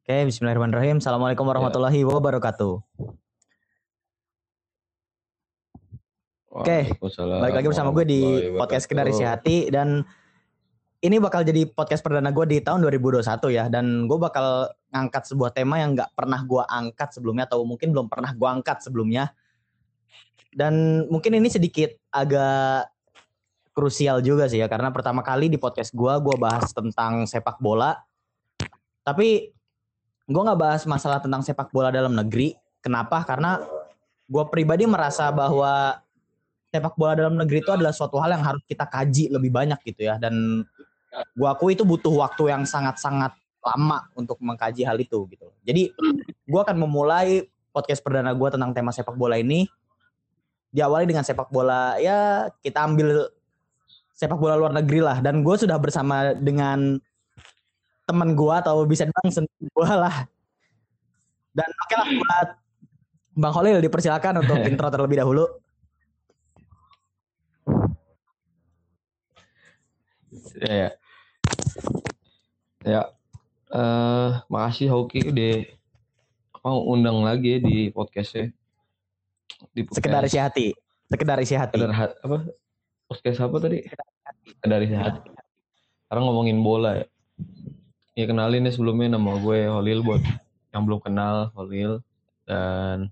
Oke, bismillahirrahmanirrahim. Assalamualaikum warahmatullahi wabarakatuh. Oke, balik lagi bersama gue di podcast Kendari Isi Hati dan ini bakal jadi podcast perdana gue di tahun 2021 ya dan gue bakal ngangkat sebuah tema yang nggak pernah gue angkat sebelumnya atau mungkin belum pernah gue angkat sebelumnya dan mungkin ini sedikit agak krusial juga sih ya karena pertama kali di podcast gue gue bahas tentang sepak bola tapi gue nggak bahas masalah tentang sepak bola dalam negeri. Kenapa? Karena gue pribadi merasa bahwa sepak bola dalam negeri itu adalah suatu hal yang harus kita kaji lebih banyak gitu ya. Dan gua aku itu butuh waktu yang sangat-sangat lama untuk mengkaji hal itu gitu. Jadi gua akan memulai podcast perdana gua tentang tema sepak bola ini. Diawali dengan sepak bola ya kita ambil sepak bola luar negeri lah. Dan gue sudah bersama dengan teman gue atau bisa bilang sendiri gue lah. Dan oke okay lah buat Bang Holil dipersilakan untuk intro terlebih dahulu. Ya ya. Ya uh, makasih Hoki udah mau undang lagi ya di podcastnya. Di podcast. sekedar isi hati. Sekedar isi hati. Sekedar ha apa? Podcast apa tadi? Sekedar isi hati. Sekarang ngomongin bola ya ya kenalin ya sebelumnya nama gue Holil buat yang belum kenal Holil dan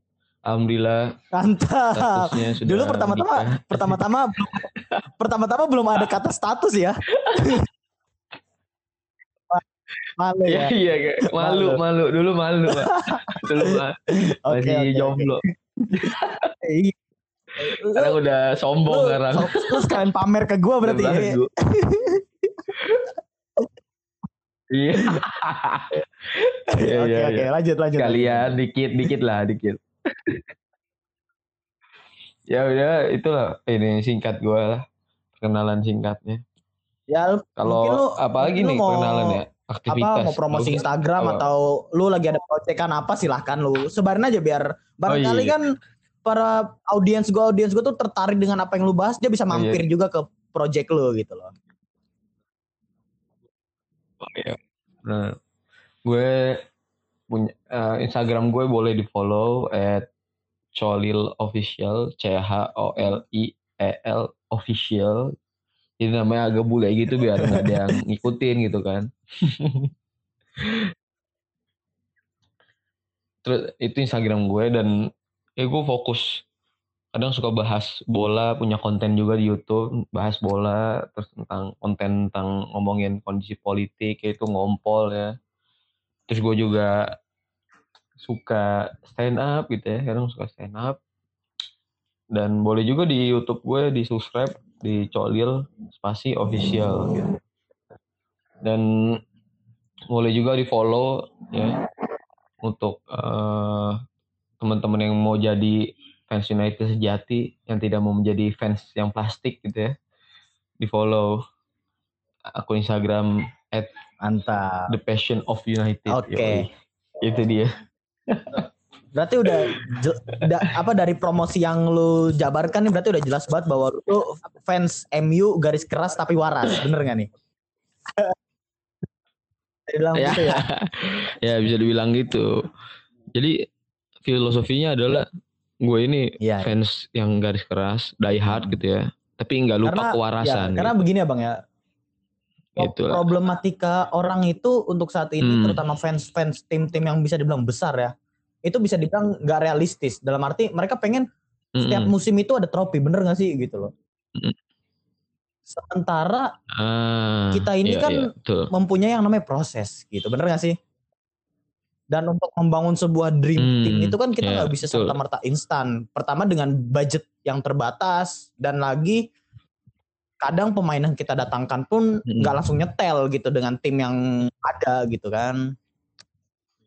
Alhamdulillah. Mantap. Dulu pertama-tama pertama-tama pertama-tama belum ada kata status ya. malu ya. Iya, iya, malu, malu. Dulu malu, Pak. Dulu Pak. Masih okay, okay, jomblo. Okay. sekarang udah sombong lu, sekarang. Terus kalian pamer ke gue berarti ya. Iya. Iya, iya, oke, lanjut, lanjut. Kalian dikit, dikit lah, dikit ya udah itulah ini singkat gue lah perkenalan singkatnya ya kalau apalagi nih mau, perkenalan ya aktivitas apa mau promosi Instagram apa? atau lu lagi ada proyekan apa silahkan lu sebarin aja biar barangkali oh, iya. kan para audiens gue audiens gue tuh tertarik dengan apa yang lu bahas dia bisa mampir oh, iya. juga ke project lu gitu loh oh, iya. nah gue punya uh, Instagram gue boleh di follow at Cholil official C H O L I E L official. Jadi namanya agak bule gitu biar nggak ada yang ngikutin gitu kan. Terus itu Instagram gue dan ya gue fokus kadang suka bahas bola punya konten juga di YouTube bahas bola terus tentang konten tentang ngomongin kondisi politik itu ngompol ya terus gue juga suka stand up gitu ya kadang suka stand up dan boleh juga di YouTube gue di subscribe di Colil spasi official gitu. dan boleh juga di follow ya untuk uh, teman-teman yang mau jadi fans United sejati yang tidak mau menjadi fans yang plastik gitu ya di follow akun Instagram at Mantap. The Passion of United. Oke. Okay. Itu dia. Berarti udah da, apa dari promosi yang lu jabarkan nih berarti udah jelas banget bahwa lu fans MU garis keras tapi waras, bener gak nih? ya. Gitu ya. ya bisa dibilang gitu. Jadi filosofinya adalah gue ini ya, fans ya. yang garis keras, die hard gitu ya. Tapi nggak lupa karena, kewarasan. Ya, karena gitu. begini ya bang ya, Itulah. problematika orang itu untuk saat ini hmm. terutama fans-fans tim-tim yang bisa dibilang besar ya itu bisa dibilang nggak realistis dalam arti mereka pengen hmm. setiap musim itu ada trofi bener gak sih gitu loh hmm. sementara ah, kita ini iya, kan iya, mempunyai yang namanya proses gitu bener gak sih dan untuk membangun sebuah dream hmm, team itu kan kita iya, nggak yeah, bisa serta merta instan pertama dengan budget yang terbatas dan lagi kadang pemain yang kita datangkan pun nggak hmm. langsung nyetel gitu dengan tim yang ada gitu kan.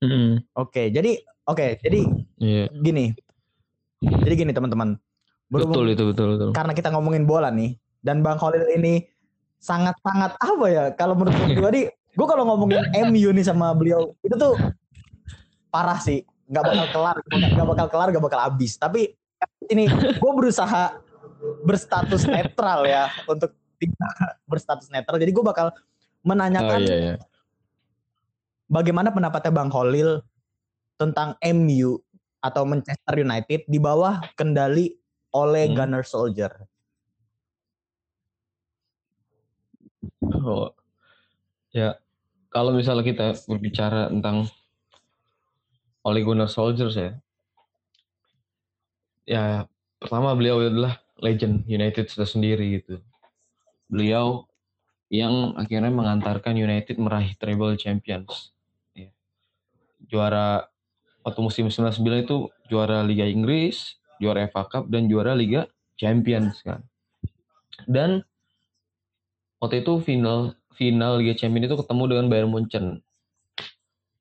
Hmm. Oke, okay, jadi oke, okay, jadi yeah. gini. Jadi gini teman-teman. Betul itu betul betul. Karena kita ngomongin bola nih dan Bang Khalil ini sangat-sangat apa ya kalau menurut gue nih gue kalau ngomongin MU nih sama beliau itu tuh parah sih nggak bakal kelar nggak bakal kelar nggak bakal habis tapi ini gue berusaha berstatus netral ya untuk berstatus netral. Jadi gue bakal menanyakan oh, iya, iya. bagaimana pendapatnya Bang Holil tentang MU atau Manchester United di bawah kendali oleh hmm. Gunner Soldier? Oh, ya kalau misalnya kita berbicara tentang Ole Gunnar Soldier ya, ya pertama beliau adalah legend United sudah sendiri gitu. Beliau yang akhirnya mengantarkan United meraih treble champions. Ya. Juara waktu musim 99 itu juara Liga Inggris, juara FA Cup dan juara Liga Champions kan. Dan waktu itu final final Liga Champions itu ketemu dengan Bayern Munchen.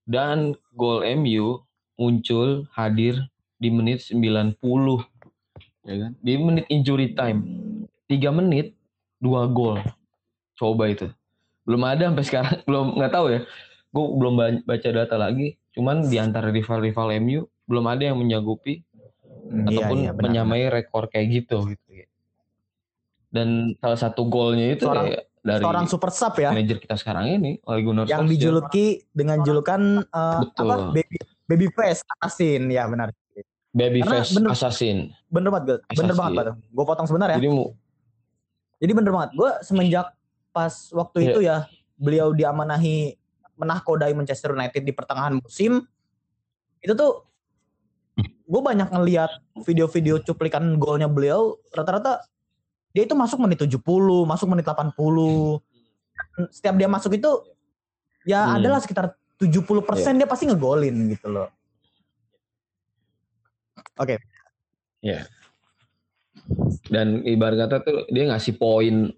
Dan gol MU muncul hadir di menit 90 ya kan? Di menit injury time. Tiga menit dua gol. Coba itu. Belum ada sampai sekarang. Belum nggak tahu ya. Gue belum baca data lagi. Cuman di antara rival-rival MU belum ada yang menyanggupi hmm, ataupun iya, iya, menyamai rekor kayak gitu gitu dan salah satu golnya itu seorang, ya dari seorang super sub ya. manajer kita sekarang ini Ole Gunnar yang dijuluki dengan julukan uh, apa? Baby baby face assassin ya benar Babyface bener, Assassin. Bener banget, gue. bener banget, Pak. Gue potong sebentar ya. Jadi, Jadi bener banget. Gue semenjak pas waktu yeah. itu ya, beliau diamanahi menahkodai Manchester United di pertengahan musim, itu tuh gue banyak ngeliat video-video cuplikan golnya beliau, rata-rata dia itu masuk menit 70, masuk menit 80. Setiap dia masuk itu, ya hmm. adalah sekitar 70% yeah. dia pasti ngegolin gitu loh. Oke. Okay. Ya. Dan ibarat kata tuh dia ngasih poin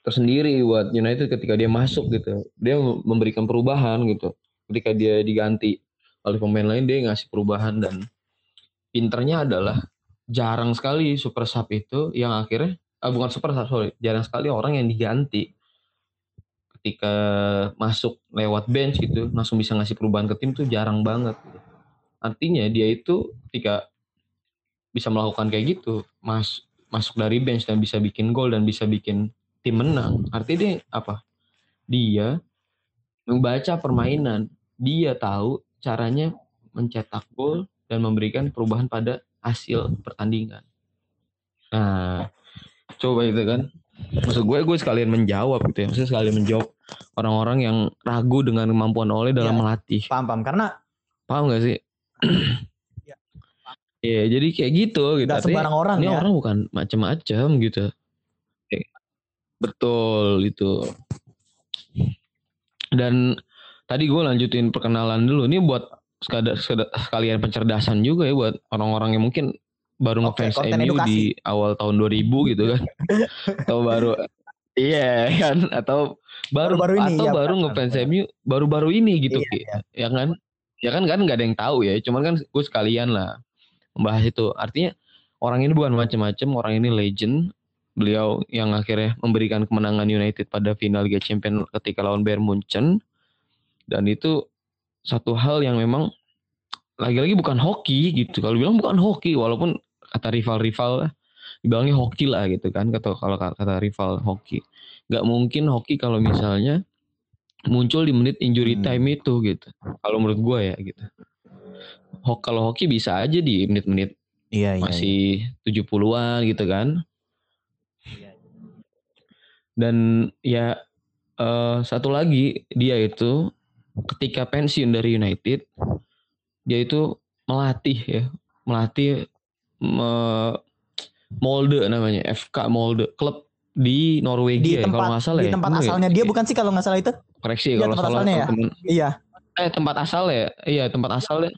tersendiri buat United ketika dia masuk gitu. Dia memberikan perubahan gitu. Ketika dia diganti oleh pemain lain dia ngasih perubahan dan pinternya adalah jarang sekali super sub itu yang akhirnya ah bukan super sub sorry jarang sekali orang yang diganti ketika masuk lewat bench gitu langsung bisa ngasih perubahan ke tim tuh jarang banget artinya dia itu ketika bisa melakukan kayak gitu mas masuk dari bench dan bisa bikin gol dan bisa bikin tim menang artinya dia apa? Dia membaca permainan. Dia tahu caranya mencetak gol dan memberikan perubahan pada hasil pertandingan. Nah coba itu kan maksud gue gue sekalian menjawab gitu ya maksudnya sekalian menjawab orang-orang yang ragu dengan kemampuan oleh dalam ya, melatih paham paham karena paham gak sih Iya, jadi kayak gitu gitu. Gak sembarang orang ini ya. orang bukan macam-macam gitu. Betul itu. Dan tadi gue lanjutin perkenalan dulu. Ini buat sekadar, sekadar sekalian pencerdasan juga ya buat orang-orang yang mungkin baru ngefans MU di awal tahun 2000 gitu kan. atau baru iya kan atau baru baru, ini, atau ya, baru ngefans MU baru-baru ini gitu iya, iya. ya kan ya kan kan nggak ada yang tahu ya cuman kan gue sekalian lah membahas itu. Artinya orang ini bukan macam-macam, orang ini legend. Beliau yang akhirnya memberikan kemenangan United pada final Liga Champions ketika lawan Bayern Munchen. Dan itu satu hal yang memang lagi-lagi bukan hoki gitu. Kalau bilang bukan hoki walaupun kata rival-rival dibilangnya hoki lah gitu kan kata kalau kata rival hoki. Gak mungkin hoki kalau misalnya muncul di menit injury hmm. time itu gitu. Kalau menurut gue ya gitu ho kalau hoki bisa aja di menit-menit iya, iya, masih iya. 70-an gitu kan. Iya. Dan ya uh, satu lagi dia itu ketika pensiun dari United dia itu melatih ya, melatih me, Molde namanya, FK Molde, klub di Norwegia di tempat, ya, kalau nggak salah di ya. tempat asalnya ya? dia bukan sih kalau nggak salah itu? Koreksi ya, kalau salah. Ya? Iya. Eh tempat asal ya? Iya tempat asalnya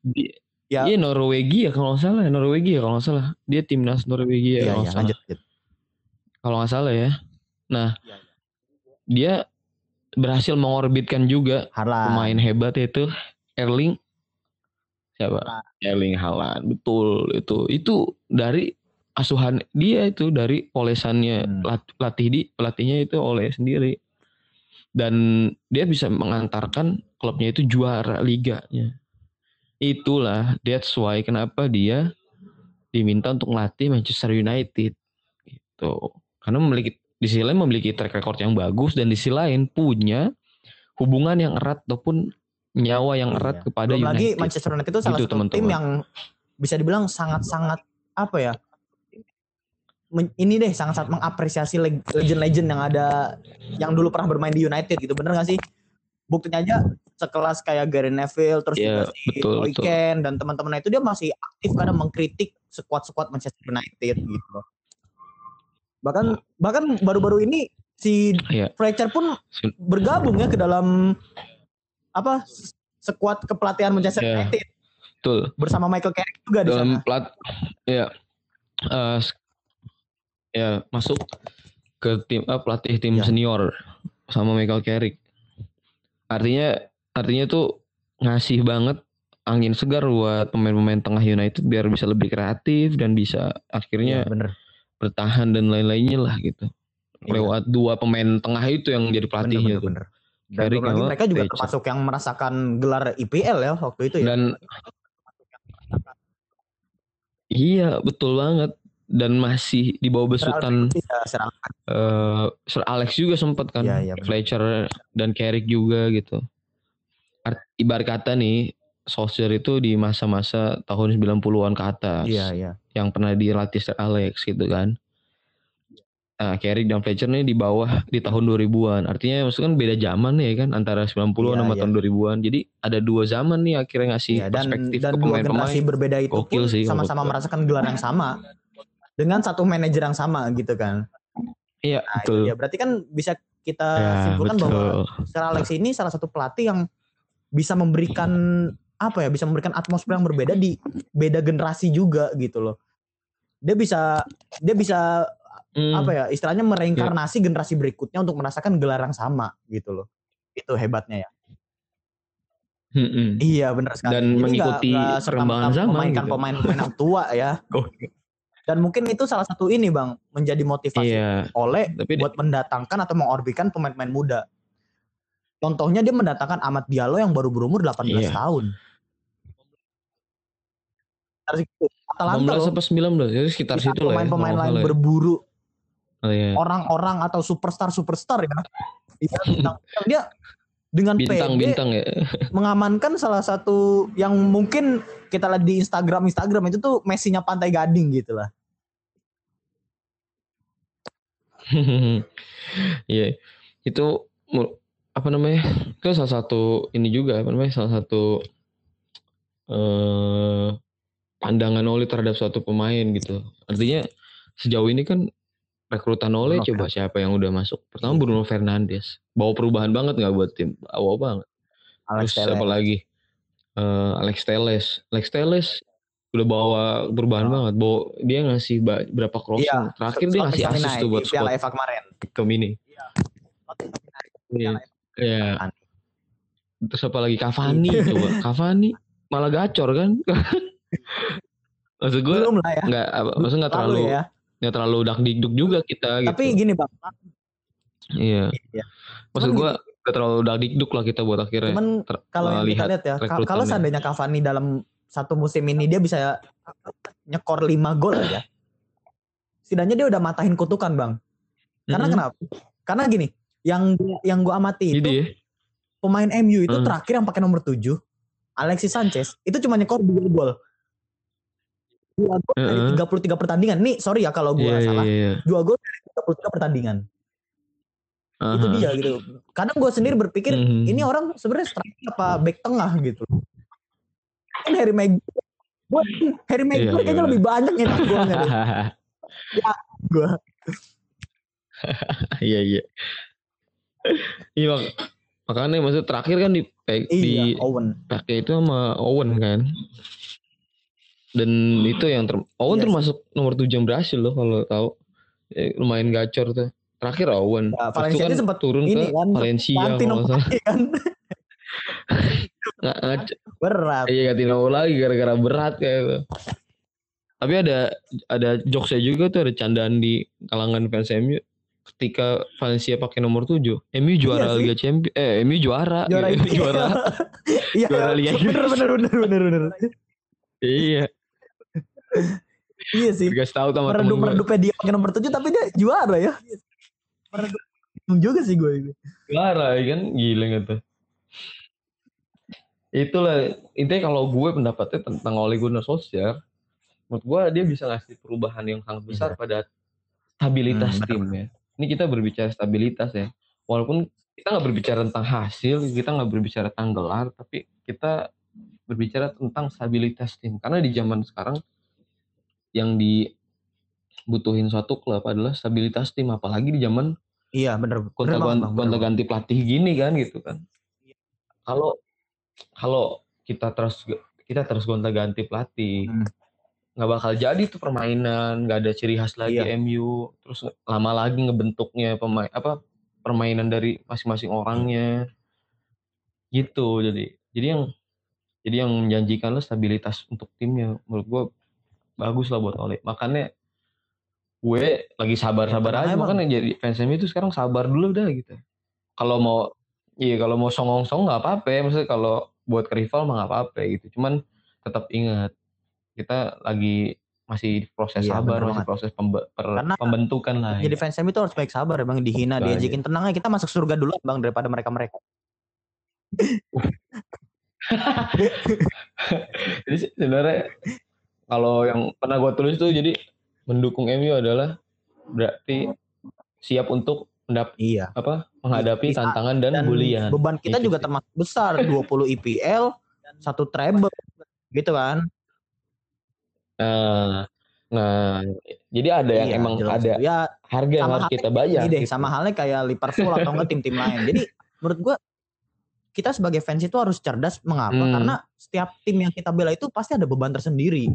di, ya. Iya Norwegia kalau nggak salah, Norwegia kalau nggak salah. Dia timnas Norwegia ya, kalau nggak ya, salah. Kalau nggak salah ya. Nah, ya, ya. dia berhasil mengorbitkan juga Haaland. pemain hebat itu Erling siapa? Erling Haaland. Betul itu. Itu dari asuhan dia itu dari olesannya hmm. latih di pelatihnya itu oleh sendiri dan dia bisa mengantarkan klubnya itu juara liganya Itulah that's why kenapa dia diminta untuk melatih Manchester United gitu. Karena memiliki di sisi lain memiliki track record yang bagus dan di sisi lain punya hubungan yang erat ataupun nyawa yang erat iya. kepada Belum United. lagi Manchester United itu salah gitu, satu teman -teman. tim yang bisa dibilang sangat-sangat apa ya ini deh sangat-sangat mengapresiasi legend-legend yang ada yang dulu pernah bermain di United gitu bener gak sih buktinya aja sekelas kayak Gary Neville terus yeah, juga si betul, Weekend dan teman-teman itu dia masih aktif karena mengkritik sekuat-sekuat Manchester United gitu bahkan bahkan baru-baru ini si yeah. Fletcher pun bergabung ya ke dalam apa sekuat kepelatihan Manchester yeah. United betul bersama Michael Carrick juga dalam di sana. plat ya uh, ya masuk ke tim uh, pelatih tim yeah. senior sama Michael Carrick artinya artinya tuh ngasih banget angin segar buat pemain-pemain tengah United biar bisa lebih kreatif dan bisa akhirnya ya, bener. bertahan dan lain-lainnya lah gitu. Ya. Lewat dua pemain tengah itu yang jadi pelatihnya bener, bener, bener. Dan lagi mereka juga termasuk yang merasakan gelar IPL ya waktu itu ya. Dan Iya, betul banget dan masih di bawah besutan uh, Sir Alex juga sempat kan, ya, ya, Fletcher dan Carrick juga gitu ibarat kata nih Solskjaer itu di masa-masa tahun 90-an ke atas. Iya, iya. Yang pernah dilatih Sir Alex gitu kan. Nah, Carrick dan Fletcher nih di bawah di tahun 2000-an. Artinya maksudnya kan beda zaman ya kan antara 90-an iya, sama iya. tahun 2000-an. Jadi ada dua zaman nih akhirnya ngasih iya, dan, perspektif dan ke pemain-pemain. berbeda itu Gokil pun sama-sama merasakan gelar yang sama dengan satu manajer yang sama gitu kan. Iya, nah, betul. Ya berarti kan bisa kita ya, simpulkan betul. bahwa Sir Alex ini salah satu pelatih yang bisa memberikan apa ya bisa memberikan atmosfer yang berbeda di beda generasi juga gitu loh dia bisa dia bisa hmm. apa ya istilahnya mereinkarnasi yeah. generasi berikutnya untuk merasakan gelar yang sama gitu loh itu hebatnya ya Hmm, iya benar sekali. Dan Jadi mengikuti gak, perkembangan zaman. Memainkan gitu. pemain-pemain yang tua ya. Dan mungkin itu salah satu ini bang menjadi motivasi iya, oleh tapi buat mendatangkan atau mengorbikan pemain-pemain muda. Contohnya dia mendatangkan Ahmad Diallo yang baru berumur 18 iya. tahun. Atalanta 16 atau 19 ya sekitar situ lah ya. Pemain-pemain lain ya. Berburu oh, iya. orang-orang atau superstar-superstar ya. Bintang, dia dengan bintang, PD bintang ya. mengamankan salah satu yang mungkin kita lihat di Instagram Instagram itu tuh Messi-nya Pantai Gading gitu lah. Iya. itu apa namanya itu salah satu ini juga apa namanya salah satu eh, pandangan Oli terhadap suatu pemain gitu artinya sejauh ini kan rekrutan Oli coba siapa yang udah masuk pertama Bruno Fernandes bawa perubahan banget nggak buat tim bawa banget Alex terus siapa lagi uh, Alex Teles Alex Teles udah bawa perubahan oh. banget bawa dia ngasih berapa crossing iya, terakhir dia ngasih assist tuh buat squad kemarin ke mini iya. iya. Iya. Terus apa lagi Cavani iya. coba. Cavani malah gacor kan. maksud gue Belum lah ya. Maksud enggak terlalu ya. Enggak terlalu dak dikduk juga kita Tapi gitu. gini, Bang. Iya. iya. Maksud gue enggak terlalu dak dikduk lah kita buat akhirnya. Cuman kalau yang kita lihat ya, kalau seandainya Cavani dalam satu musim ini dia bisa nyekor 5 gol aja. Setidaknya dia udah matahin kutukan, Bang. Karena mm -hmm. kenapa? Karena gini, yang yang gue amati itu ya? pemain MU itu hmm. terakhir yang pakai nomor 7 Alexis Sanchez itu cuma nyekor dua gol dua gol uh -uh. dari 33 pertandingan. Nih sorry ya kalau gue yeah, salah. yeah, yeah. dua gol dari 33 pertandingan. Uh -huh. itu dia gitu. Kadang gue sendiri berpikir uh -huh. ini orang sebenarnya striker apa back tengah gitu. Kan Harry Maguire gue Harry Maguire yeah, kayaknya yeah. lebih banyak ya gue ya gue iya iya. Iya mak makanya maksud terakhir kan di iya, di Owen. pakai itu sama Owen kan dan itu yang ter Owen yes. Iya termasuk nomor tujuh yang berhasil loh kalau tahu. Eh, lumayan gacor tuh. Terakhir Owen. Ya, Valencia kan sempat turun ini, ke kan, Valencia kalau nggak salah. kan. nggak berat. Iya ganti nomor lagi gara-gara berat kayak itu. Tapi ada ada jokesnya juga tuh ada candaan di kalangan fans MU ketika Valencia pakai nomor 7 MU juara iya Liga Champions eh MU juara juara gitu. juara. Iya, juara Liga bener bener bener bener bener. Iya iya sih. Gak tahu sama meredup meredupnya dia pakai nomor 7 tapi dia juara ya. Bingung juga sih gue Parah kan? Gila gitu. Itulah intinya kalau gue pendapatnya tentang Ole Gunnar Solskjaer menurut gue dia bisa ngasih perubahan yang sangat besar bisa. pada stabilitas hmm, tim ya ini kita berbicara stabilitas ya. Walaupun kita nggak berbicara tentang hasil kita nggak berbicara tentang gelar tapi kita berbicara tentang stabilitas tim. Karena di zaman sekarang yang dibutuhin suatu klub adalah stabilitas tim apalagi di zaman iya bener kontak ganti pelatih gini kan gitu kan. Kalau kalau kita terus kita terus gonta-ganti pelatih hmm. nggak bakal jadi tuh permainan nggak ada ciri khas lagi iya. MU terus lama lagi ngebentuknya pemain apa permainan dari masing-masing orangnya. Gitu jadi jadi yang jadi yang menjanjikan lo stabilitas untuk timnya. Menurut gue bagus lah buat Oleh makanya gue lagi sabar-sabar ya, aja. makanya jadi fans MU itu sekarang sabar dulu dah gitu. Kalau mau iya kalau mau songong-song nggak apa-apa ya. maksudnya kalau buat ke rival mah nggak apa-apa gitu. Cuman tetap ingat kita lagi masih proses iya, sabar masih proses pembe per Karena pembentukan lah jadi ya. fans itu harus baik sabar ya bang. Dihina Banyak. diajakin tenang aja. Kita masuk surga dulu bang daripada mereka mereka jadi sebenarnya kalau yang pernah gue tulis tuh jadi mendukung MU adalah berarti siap untuk mendap iya. apa menghadapi Bisa, tantangan dan, dan bulian. Beban kita juga termasuk besar, 20 IPL, satu treble gitu kan. Nah, nah jadi ada yang iya, emang jelas. ada ya, harga yang harus kita bayar. Deh, gitu. Sama halnya kayak Liverpool atau enggak tim-tim lain. Jadi menurut gua kita sebagai fans itu harus cerdas mengapa? Hmm. Karena setiap tim yang kita bela itu pasti ada beban tersendiri.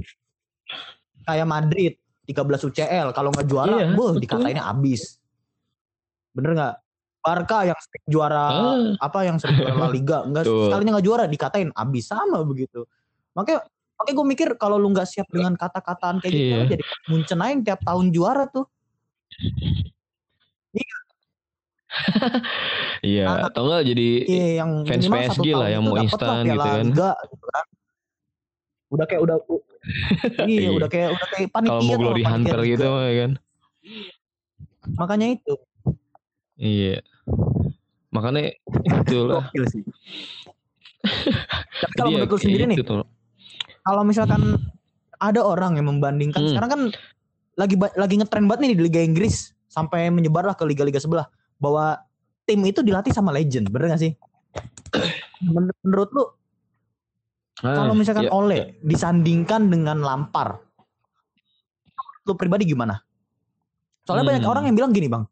Kayak Madrid 13 UCL kalau nggak juara, iya, boh dikatainnya abis Bener nggak? Barca yang sering juara ah. apa yang sering juara La Liga enggak sekalinya nggak juara dikatain abis sama begitu. Makanya makanya gue mikir kalau lu nggak siap dengan kata-kataan kayak gitu iya. jadi Munchen aja tiap tahun juara tuh. Iya. iya, nah, atau enggak jadi iya, yang fans PSG lah yang mau instan gitu kan. Gitu kan. Udah kayak udah iya, iya, udah kayak udah kayak panitia Kalau mau glory hunter gitu ya kan. Makanya itu Iya. Makanya itu lah. Tapi kalau menurut lu sendiri nih, kalau misalkan ada orang yang membandingkan hmm. sekarang kan lagi lagi ngetren banget nih di Liga Inggris sampai menyebarlah ke liga-liga sebelah bahwa tim itu dilatih sama legend, bener gak sih? Menur menurut lu ah, kalau misalkan ya, Ole ya. disandingkan dengan Lampar, lu pribadi gimana? Soalnya hmm. banyak orang yang bilang gini bang,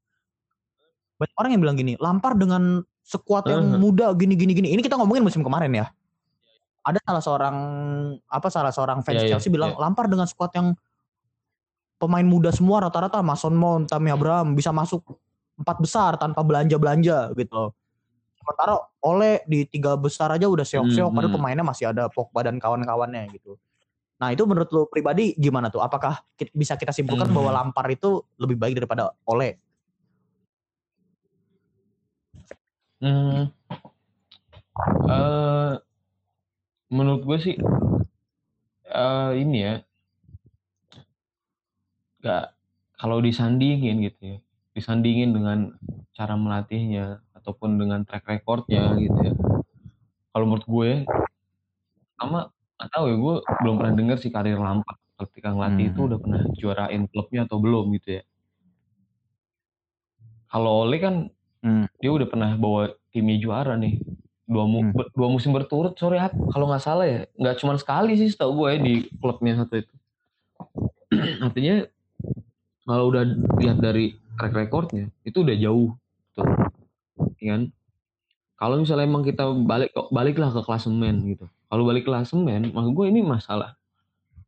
banyak orang yang bilang gini, Lampar dengan sekuat yang uh-huh. muda gini gini gini. Ini kita ngomongin musim kemarin ya. Ada salah seorang apa salah seorang fans yeah, iya, Chelsea yeah, bilang yeah. Lampar dengan sekuat yang pemain muda semua rata-rata Mason Mount, Tammy Abraham bisa masuk empat besar tanpa belanja-belanja gitu. Sementara oleh di tiga besar aja udah seok-seok, hmm, padahal hmm. pemainnya masih ada Pogba dan kawan-kawannya gitu. Nah itu menurut lo pribadi gimana tuh? Apakah bisa kita simpulkan hmm. bahwa Lampar itu lebih baik daripada Ole? Hmm. Uh, menurut gue sih uh, ini ya nggak kalau disandingin gitu ya disandingin dengan cara melatihnya ataupun dengan track recordnya gitu ya kalau menurut gue sama nggak tahu ya gue belum pernah denger sih karir Lampard ketika ngelatih hmm. itu udah pernah juarain klubnya atau belum gitu ya kalau Ole kan Hmm. Dia udah pernah bawa timnya juara nih. Dua, mu hmm. dua musim berturut sore kalau nggak salah ya. Nggak cuma sekali sih setahu gue ya di klubnya satu itu. Artinya kalau udah lihat dari track recordnya itu udah jauh tuh. Ya kan? Kalau misalnya emang kita balik baliklah ke klasemen gitu. Kalau balik ke klasemen, maksud gue ini masalah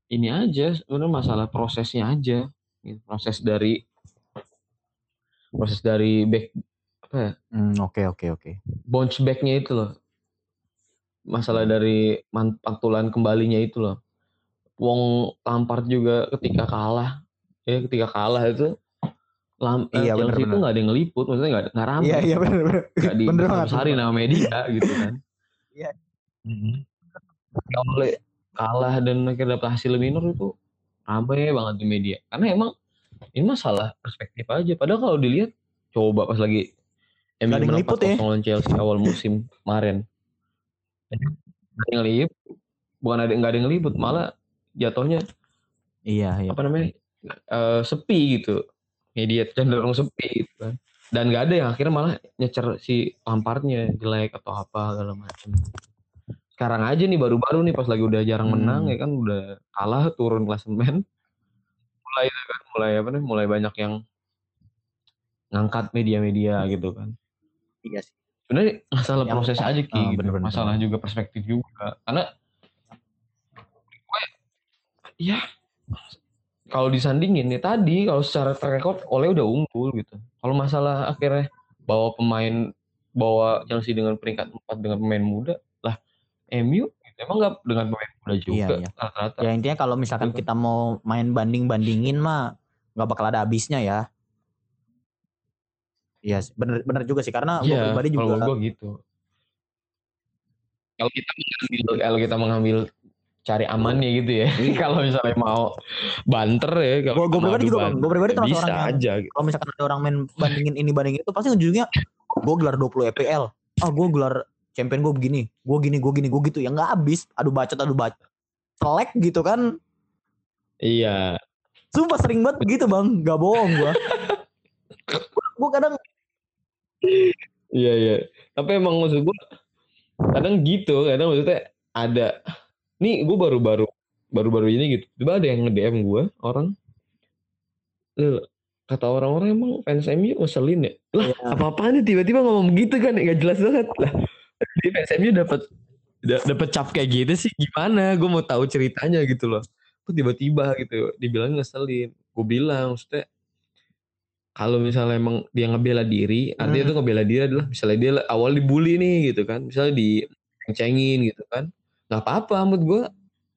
ini aja sebenarnya masalah prosesnya aja. Gitu. Proses dari proses dari back apa ya? Hmm, oke oke oke. Bounce back-nya itu loh. Masalah dari pantulan kembalinya itu loh. Wong Lampard juga ketika kalah, ya ketika kalah itu Lam, iya, eh, Chelsea itu nggak ada yang ngeliput, maksudnya nggak nggak ramai. Iya iya benar benar. Nggak di bener hari nama media gitu kan. Iya. Mm-hmm. Oleh kalah dan akhirnya dapat hasil minor itu ramai banget di media. Karena emang ini masalah perspektif aja. Padahal kalau dilihat coba pas lagi MU menang 4 ya. lawan Chelsea awal musim kemarin. Ada yang ngelip, bukan ada nggak ada yang ngeliput, malah jatuhnya iya, iya. apa namanya uh, sepi gitu, media cenderung sepi gitu kan. Dan nggak ada yang akhirnya malah nyecer si Lampardnya jelek atau apa segala macam. Sekarang aja nih baru-baru nih pas lagi udah jarang hmm. menang ya kan udah kalah turun klasemen. Mulai kan mulai apa nih mulai banyak yang ngangkat media-media gitu kan. Iya sih. Sebenarnya masalah yang, proses aja Ki, oh, gitu. bener -bener. masalah juga perspektif juga. Karena gue ya kalau disandingin ya tadi kalau secara track record oleh udah unggul gitu. Kalau masalah akhirnya bawa pemain bawa Chelsea dengan peringkat 4 dengan pemain muda lah MU emang nggak dengan pemain muda iya, juga iya, iya. Ya intinya kalau misalkan gitu. kita mau main banding-bandingin mah nggak bakal ada habisnya ya. Iya, bener bener juga sih karena gue iya, pribadi juga. Kalau gue gitu. Kalau kita mengambil kalau kita mengambil cari amannya gitu ya. Iya. kalau misalnya mau banter ya. Gue gue pribadi juga bang. Gue pribadi termasuk orang yang aja. Gitu. Kalau misalkan ada orang main bandingin ini bandingin itu pasti ujungnya gue gelar 20 EPL. Ah oh, gue gelar champion gue begini, gue gini, gue gini, gue gitu. Ya nggak habis. Aduh bacot, aduh bacot. Selek gitu kan. Iya. Sumpah sering banget begitu bang, gak bohong gue. gue kadang iya iya tapi emang maksud gue kadang gitu kadang maksudnya ada nih gue baru-baru baru-baru ini gitu tiba ada yang nge-DM gue orang. Kata orang-orang emang fans MU ngeselin ya? Lah ya. apa-apaan nih tiba-tiba ngomong gitu kan gak jelas banget. Lah di fans MU dapat dapat cap kayak gitu sih gimana? Gue mau tahu ceritanya gitu loh. Kok tiba-tiba gitu dibilang ngeselin. Gue bilang maksudnya kalau misalnya emang dia ngebela diri, hmm. artinya itu ngebela diri adalah misalnya dia awal dibully nih gitu kan, misalnya dicengin gitu kan, nggak apa-apa menurut gue,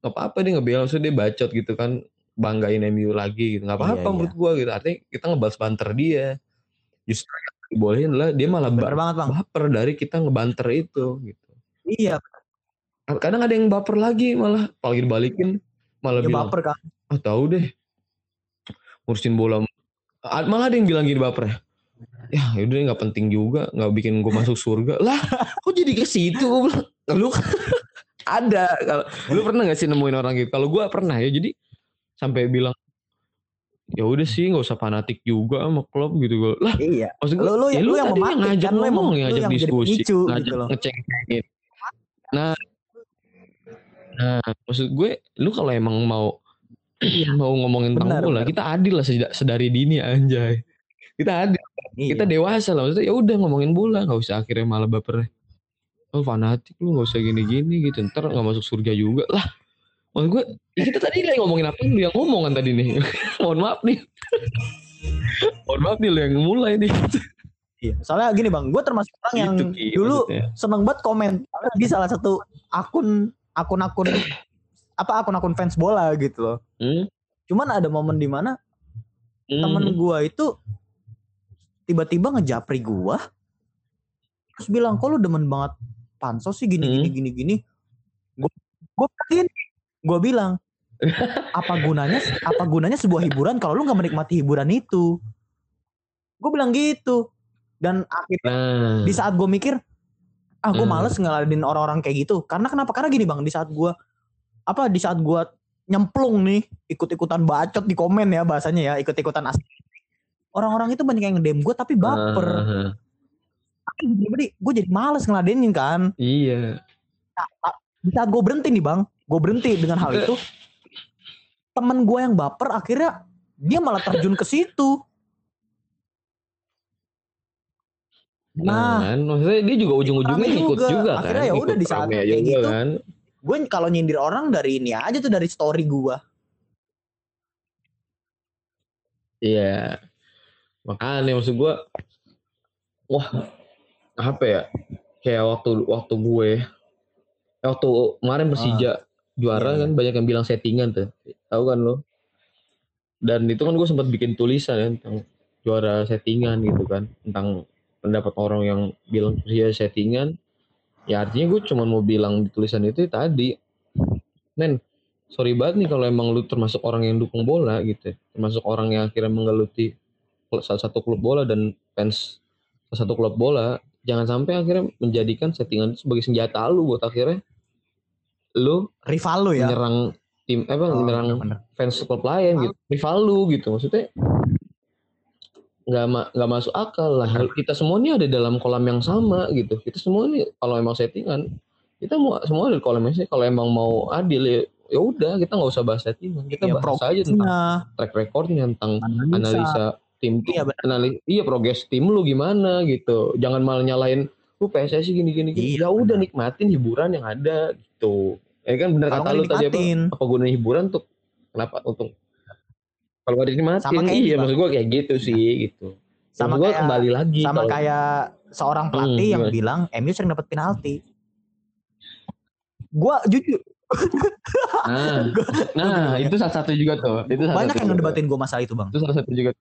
nggak apa-apa dia ngebela, maksudnya dia bacot gitu kan, banggain MU lagi gitu, nggak apa-apa iya, menurut iya. gue gitu, artinya kita ngebahas banter dia, justru yang dibolehin adalah dia malah Bener banget, bang. baper dari kita ngebanter itu gitu. Iya. Kadang ada yang baper lagi malah, apalagi dibalikin, malah ya, bilang, baper kan. Ah tahu deh, ngurusin bola malah ada yang bilang gini baper ya ya udah nggak penting juga nggak bikin gue masuk surga lah kok jadi ke situ lu ada kalau lu pernah gak sih nemuin orang gitu? Kalau gue pernah ya jadi sampai bilang ya udah sih nggak usah fanatik juga sama klub gitu gue lah iya. maksud gue lu, lu, ya, lu, lu yang memakai ngajak kan? Ngomong yang ngajak diskusi pemicu, ngajak gitu ngecek nah nah maksud gue lu kalau emang mau Iya. mau ngomongin tentang bola kita adil lah sedari dini anjay. Kita adil. Iya. kita dewasa lah maksudnya ya udah ngomongin bola nggak usah akhirnya malah baper oh fanatik lu nggak usah gini-gini gitu ntar nggak masuk surga juga lah Maksud gue, ya kita tadi lagi ngomongin apa lu yang ngomong kan tadi nih. Mohon maaf nih. Mohon maaf nih lu yang mulai nih. Iya, soalnya gini bang, gue termasuk orang yang gitu, dulu maksudnya. seneng banget komen di salah satu akun akun-akun apa akun-akun fans bola gitu loh. Hmm? Cuman ada momen di mana hmm. temen gua itu tiba-tiba ngejapri gua terus bilang kok lu demen banget pansos sih gini hmm. gini gini gini. Gua gini, gua bilang apa gunanya apa gunanya sebuah hiburan kalau lu nggak menikmati hiburan itu? Gue bilang gitu. Dan akhirnya hmm. di saat gue mikir ah gue hmm. males ngeladenin orang-orang kayak gitu karena kenapa karena gini bang di saat gue apa di saat gua nyemplung nih ikut-ikutan bacot di komen ya bahasanya ya ikut-ikutan asli orang-orang itu banyak yang ngedem gue tapi baper uh, jadi gue jadi males ngeladenin kan. Iya. Nah, di saat gue berhenti nih bang. Gue berhenti dengan hal itu. Temen gue yang baper akhirnya dia malah terjun ke situ. Nah, nah maksudnya dia juga ujung-ujungnya ikut juga, juga kan. Akhirnya ya udah di saat kayak gitu kan. gue kalau nyindir orang dari ini aja tuh dari story gue iya. Makanya maksud gue wah apa ya kayak waktu waktu gue waktu kemarin Persija ah, juara iya. kan iya. banyak yang bilang settingan tuh tahu kan lo dan itu kan gue sempat bikin tulisan ya tentang juara settingan gitu kan tentang pendapat orang yang bilang Persija settingan ya artinya gue cuma mau bilang di tulisan itu tadi men sorry banget nih kalau emang lu termasuk orang yang dukung bola gitu ya. termasuk orang yang akhirnya menggeluti salah satu klub bola dan fans ke satu klub bola jangan sampai akhirnya menjadikan settingan itu sebagai senjata lu buat akhirnya lu rival lu ya? menyerang tim apa oh, menyerang bener. fans klub lain gitu. Rival lu gitu maksudnya nggak ma nggak masuk akal lah. Kita semua ini ada dalam kolam yang sama gitu. Kita semua ini kalau emang settingan kita mau semua ada di kolam yang kalau emang mau adil ya ya udah kita nggak usah bahas settingan. Kita ya, bahas aja tentang track recordnya tentang analisa, analisa tim iya, analis iya progres tim lu gimana gitu. Jangan malah nyalain lu PSSI gini gini, gini. Iya, ya udah nikmatin hiburan yang ada gitu. Ya kan bener kata lu tadi apa? apa gunanya hiburan tuh kenapa? Untuk kalau gak dinikmatin sama kayak iya maksud gua kayak gitu sih gitu. Sama kayak kembali lagi sama kalau... kayak seorang hmm, pelatih hmm, yang gimana? bilang MU sering dapat penalti. Gua jujur. Nah, nah itu salah satu juga tuh. Itu salah banyak yang ngedebatin gue masalah itu bang. Itu salah satu juga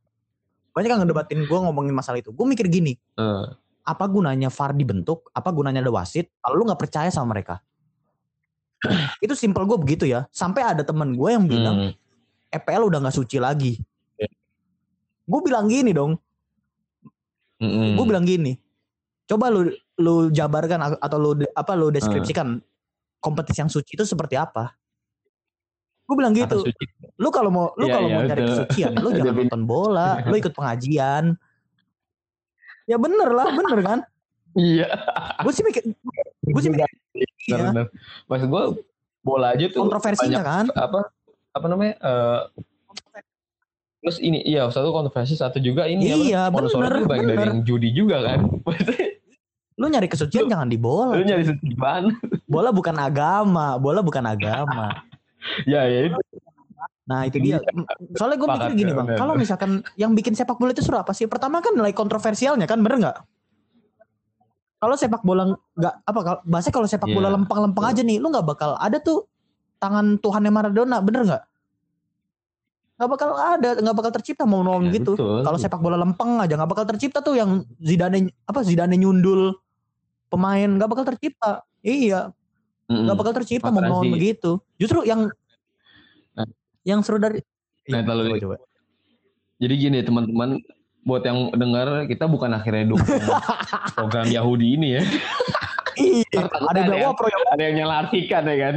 banyak yang ngedebatin gue ngomongin masalah itu gue mikir gini uh. apa gunanya VAR dibentuk apa gunanya ada wasit kalau lu nggak percaya sama mereka itu simpel gue begitu ya sampai ada temen gue yang bilang hmm. EPL udah nggak suci lagi yeah. gue bilang gini dong hmm. gue bilang gini coba lu lu jabarkan atau lu apa lu deskripsikan uh. kompetisi yang suci itu seperti apa gue bilang gitu lu kalau mau lu ya, kalau ya, mau cari kesucian lu jangan nonton bola lu ikut pengajian. Ya bener lah bener kan? Iya. Gue sih mikir gue sih mikir iya. bener, maksud gue bola aja tuh kontroversinya kan? apa apa namanya uh, terus ini iya satu kontroversi satu juga ini iya apa, bener, banyak dari yang judi juga kan? Lu nyari kesucian lu, jangan di bola. lu nyari kesucian bola bukan agama bola bukan agama ya ya itu. Nah itu dia. Soalnya gue mikir gini bang, kalau misalkan yang bikin sepak bola itu seru apa sih? Pertama kan nilai kontroversialnya kan, bener nggak? Kalau sepak bola nggak apa? Bahasa kalau sepak yeah. bola lempeng-lempeng aja nih, lu nggak bakal ada tuh tangan Tuhan yang Maradona, bener nggak? Nggak bakal ada, nggak bakal tercipta mau ngomong ya, gitu. Kalau sepak bola lempeng aja nggak bakal tercipta tuh yang Zidane apa Zidane nyundul pemain nggak bakal tercipta. Iya, mm Gak bakal tercipta mau ngomong begitu. Justru yang nah. yang seru dari nah, coba, coba. Jadi gini teman-teman, buat yang dengar kita bukan akhirnya dukung program Yahudi ini ya. iya, ada, ada, yang, ada yang nyalartikan ya kan.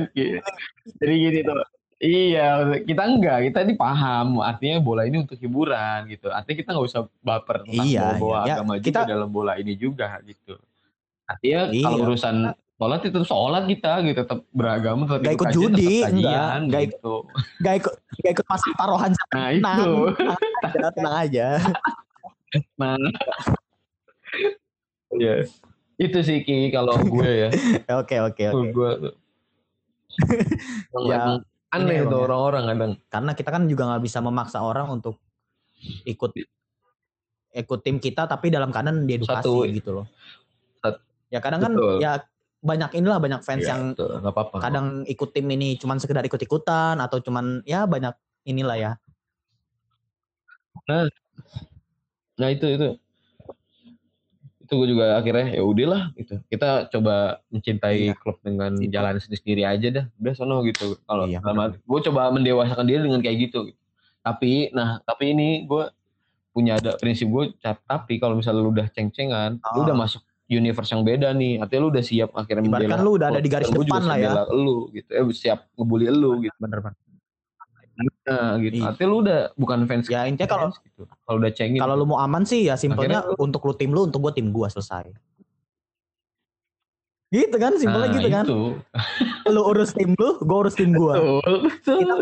Jadi gini tuh. Iya, kita enggak, kita ini paham artinya bola ini untuk hiburan gitu. Artinya kita nggak usah baper tentang iya, bahwa iya. agama kita, juga dalam bola ini juga gitu. Artinya iya. kalau urusan sholat itu sholat kita gitu. Tetap beragama tetap gak ikut kajian, judi enggak gak gitu. gak ikut gak ikut pas taruhan nah itu. tenang, aja, tenang aja. Nah. Ya itu sih Ki kalau gue ya. Oke oke oke. Gue tuh. Ya, aneh itu ya. orang-orang kadang. Karena kita kan juga nggak bisa memaksa orang untuk ikut ikut tim kita tapi dalam keadaan diedukasi Satu, gitu loh. Ya kadang kan Betul. ya banyak inilah banyak fans ya, yang betul, apa -apa. kadang ikut tim ini cuman sekedar ikut-ikutan atau cuman ya banyak inilah ya. Nah, nah itu itu itu gue juga akhirnya ya udahlah gitu kita coba mencintai iya. klub dengan jalan sendiri sendiri aja dah udah sono gitu kalau iya, gue coba mendewasakan dia dengan kayak gitu, gitu tapi nah tapi ini gue punya ada prinsip gue tapi kalau misalnya lu udah ceng-cengan oh. lu udah masuk universe yang beda nih. Artinya lu udah siap akhirnya membela. lu udah ada di garis depan lah ya. lu gitu. Eh siap ngebully lu gitu. Bener banget. Nah, gitu. Iya. Artinya lu udah bukan fans. Ya intinya kalau gitu. Kalau udah cengin. Kalau lu mau aman sih ya simpelnya lu, untuk lu tim lu, untuk gua tim gua selesai. Gitu kan, simpelnya nah, gitu kan. lu urus tim lu, gua urus tim gua. Betul, betul.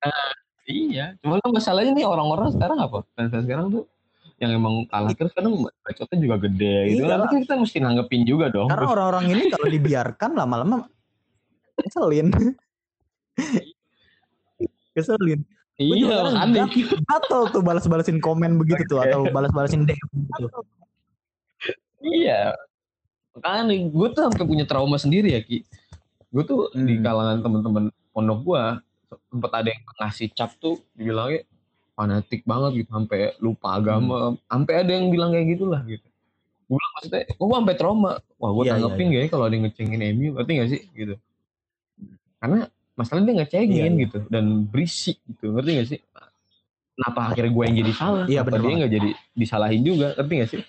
Nah, iya. Cuma kan masalahnya nih orang-orang sekarang apa? Fans-fans sekarang tuh yang emang kalah terus kadang bacotnya juga gede gitu. Iya. Nanti kan kita mesti nanggepin juga dong. Karena orang-orang ini kalau dibiarkan lama-lama keselin. keselin. Iya, aneh. Atau tuh balas-balasin komen begitu tuh atau balas-balasin DM gitu. Iya. Makanya gue tuh sampai punya trauma sendiri ya Ki. Gue tuh hmm. di kalangan teman-teman pondok gue sempat ada yang ngasih cap tuh dibilangnya fanatik banget gitu sampai lupa agama hmm. sampai ada yang bilang kayak gitulah gitu. Gue bilang maksudnya gue sampai trauma. Wah gue iya, iya tanggepin iya. gak ya kalau ada yang ngecengin MU ngerti gak sih? Gitu. Karena masalahnya dia ngecengin iya, iya. gitu dan berisik gitu ngerti gak sih? Kenapa akhirnya gue yang jadi salah? Iya, kenapa dia nggak jadi disalahin juga ngerti gak sih?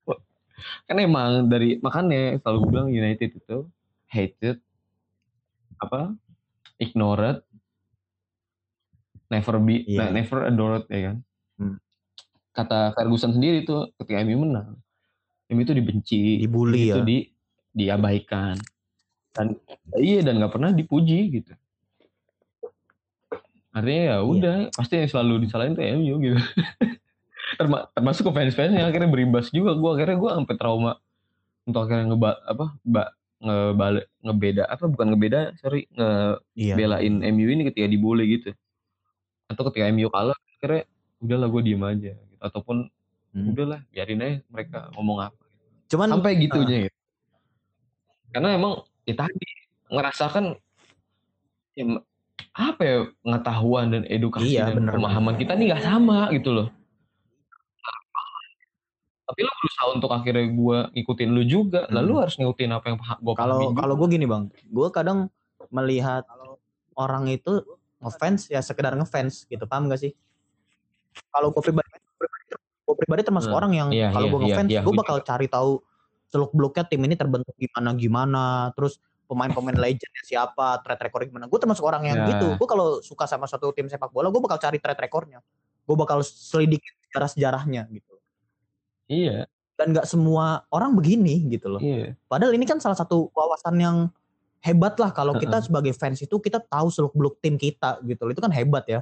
Kan emang dari makanya selalu gue bilang United itu hated apa ignored never be yeah. never adored ya kan hmm. kata Ferguson sendiri tuh ketika MU menang MU itu dibenci dibully itu ya di diabaikan dan iya dan nggak pernah dipuji gitu artinya ya iya. udah iya. pasti yang selalu disalahin tuh MU gitu Terma termasuk ke fans-fansnya akhirnya berimbas juga gue akhirnya gue sampai trauma untuk akhirnya ngeba apa mbak ngebalik ngebeda apa bukan ngebeda sorry ngebelain iya. MU ini ketika dibully gitu atau ketika MU kalah akhirnya udahlah gue diem aja gitu. ataupun hmm. udahlah biarin aja mereka ngomong apa. Cuman sampai gitunya uh, gitu karena emang ya tadi ngerasakan ya, apa ya pengetahuan dan edukasi iya, dan bener, pemahaman kita nih nggak sama gitu loh. Tapi lo berusaha untuk akhirnya gue ngikutin lu juga hmm. lalu harus ngikutin apa yang gue kalau kalau gue gini bang. Gue kadang melihat orang itu ngefans ya sekedar ngefans gitu paham gak sih kalau gue pribadi gue pribadi termasuk hmm. orang yang yeah, kalau yeah, gue ngefans yeah, yeah, gue bakal cari tahu seluk beluknya tim ini terbentuk gimana gimana terus pemain-pemain legendnya siapa, track record gimana. Gue termasuk orang yang yeah. gitu. Gue kalau suka sama suatu tim sepak bola, gue bakal cari track recordnya. Gue bakal selidiki sejarah-sejarahnya gitu. Iya. Dan nggak semua orang begini gitu loh. Iya. Padahal ini kan salah satu wawasan yang hebat lah kalau kita sebagai fans itu kita tahu seluk beluk tim kita gitu loh. Itu kan hebat ya.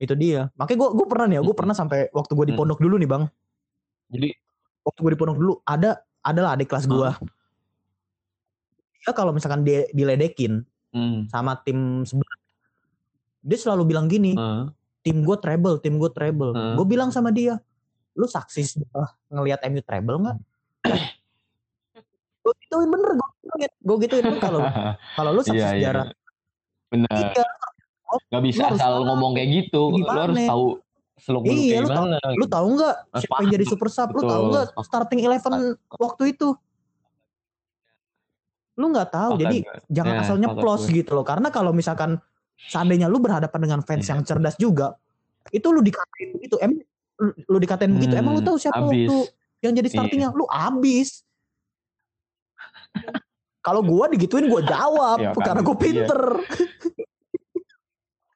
Itu dia. Makanya gue gue pernah nih ya, gue pernah sampai waktu gue di pondok dulu nih bang. Jadi waktu gue di pondok dulu ada adalah adik kelas gue. Dia kalau misalkan dia diledekin hmm. sama tim sebelah, dia selalu bilang gini, hmm. tim gue treble, tim gue treble. Hmm. Gue bilang sama dia, lu saksi uh, ngelihat MU treble nggak? gue gituin bener gue gituin gue gituin kalau kalau lu saksi yeah, iya. sejarah. Yeah. bener. Iya, nggak bisa asal ngomong kayak gitu. Gimana? lu harus tahu seluk beluk iya, lu gimana tahu, lu tahu nggak siapa yang jadi super sub? Lu tahu nggak starting eleven waktu itu? Lu nggak tahu. Jadi jangan ya, asal nyeplos gitu loh. Karena kalau misalkan seandainya lu berhadapan dengan fans yeah. yang cerdas juga itu lu dikatain itu em lu dikatain hmm, begitu. Emang lu tahu siapa abis. waktu yang jadi startingnya iya. lu abis kalau gua digituin gua jawab ya, karena gua iya. pinter iya.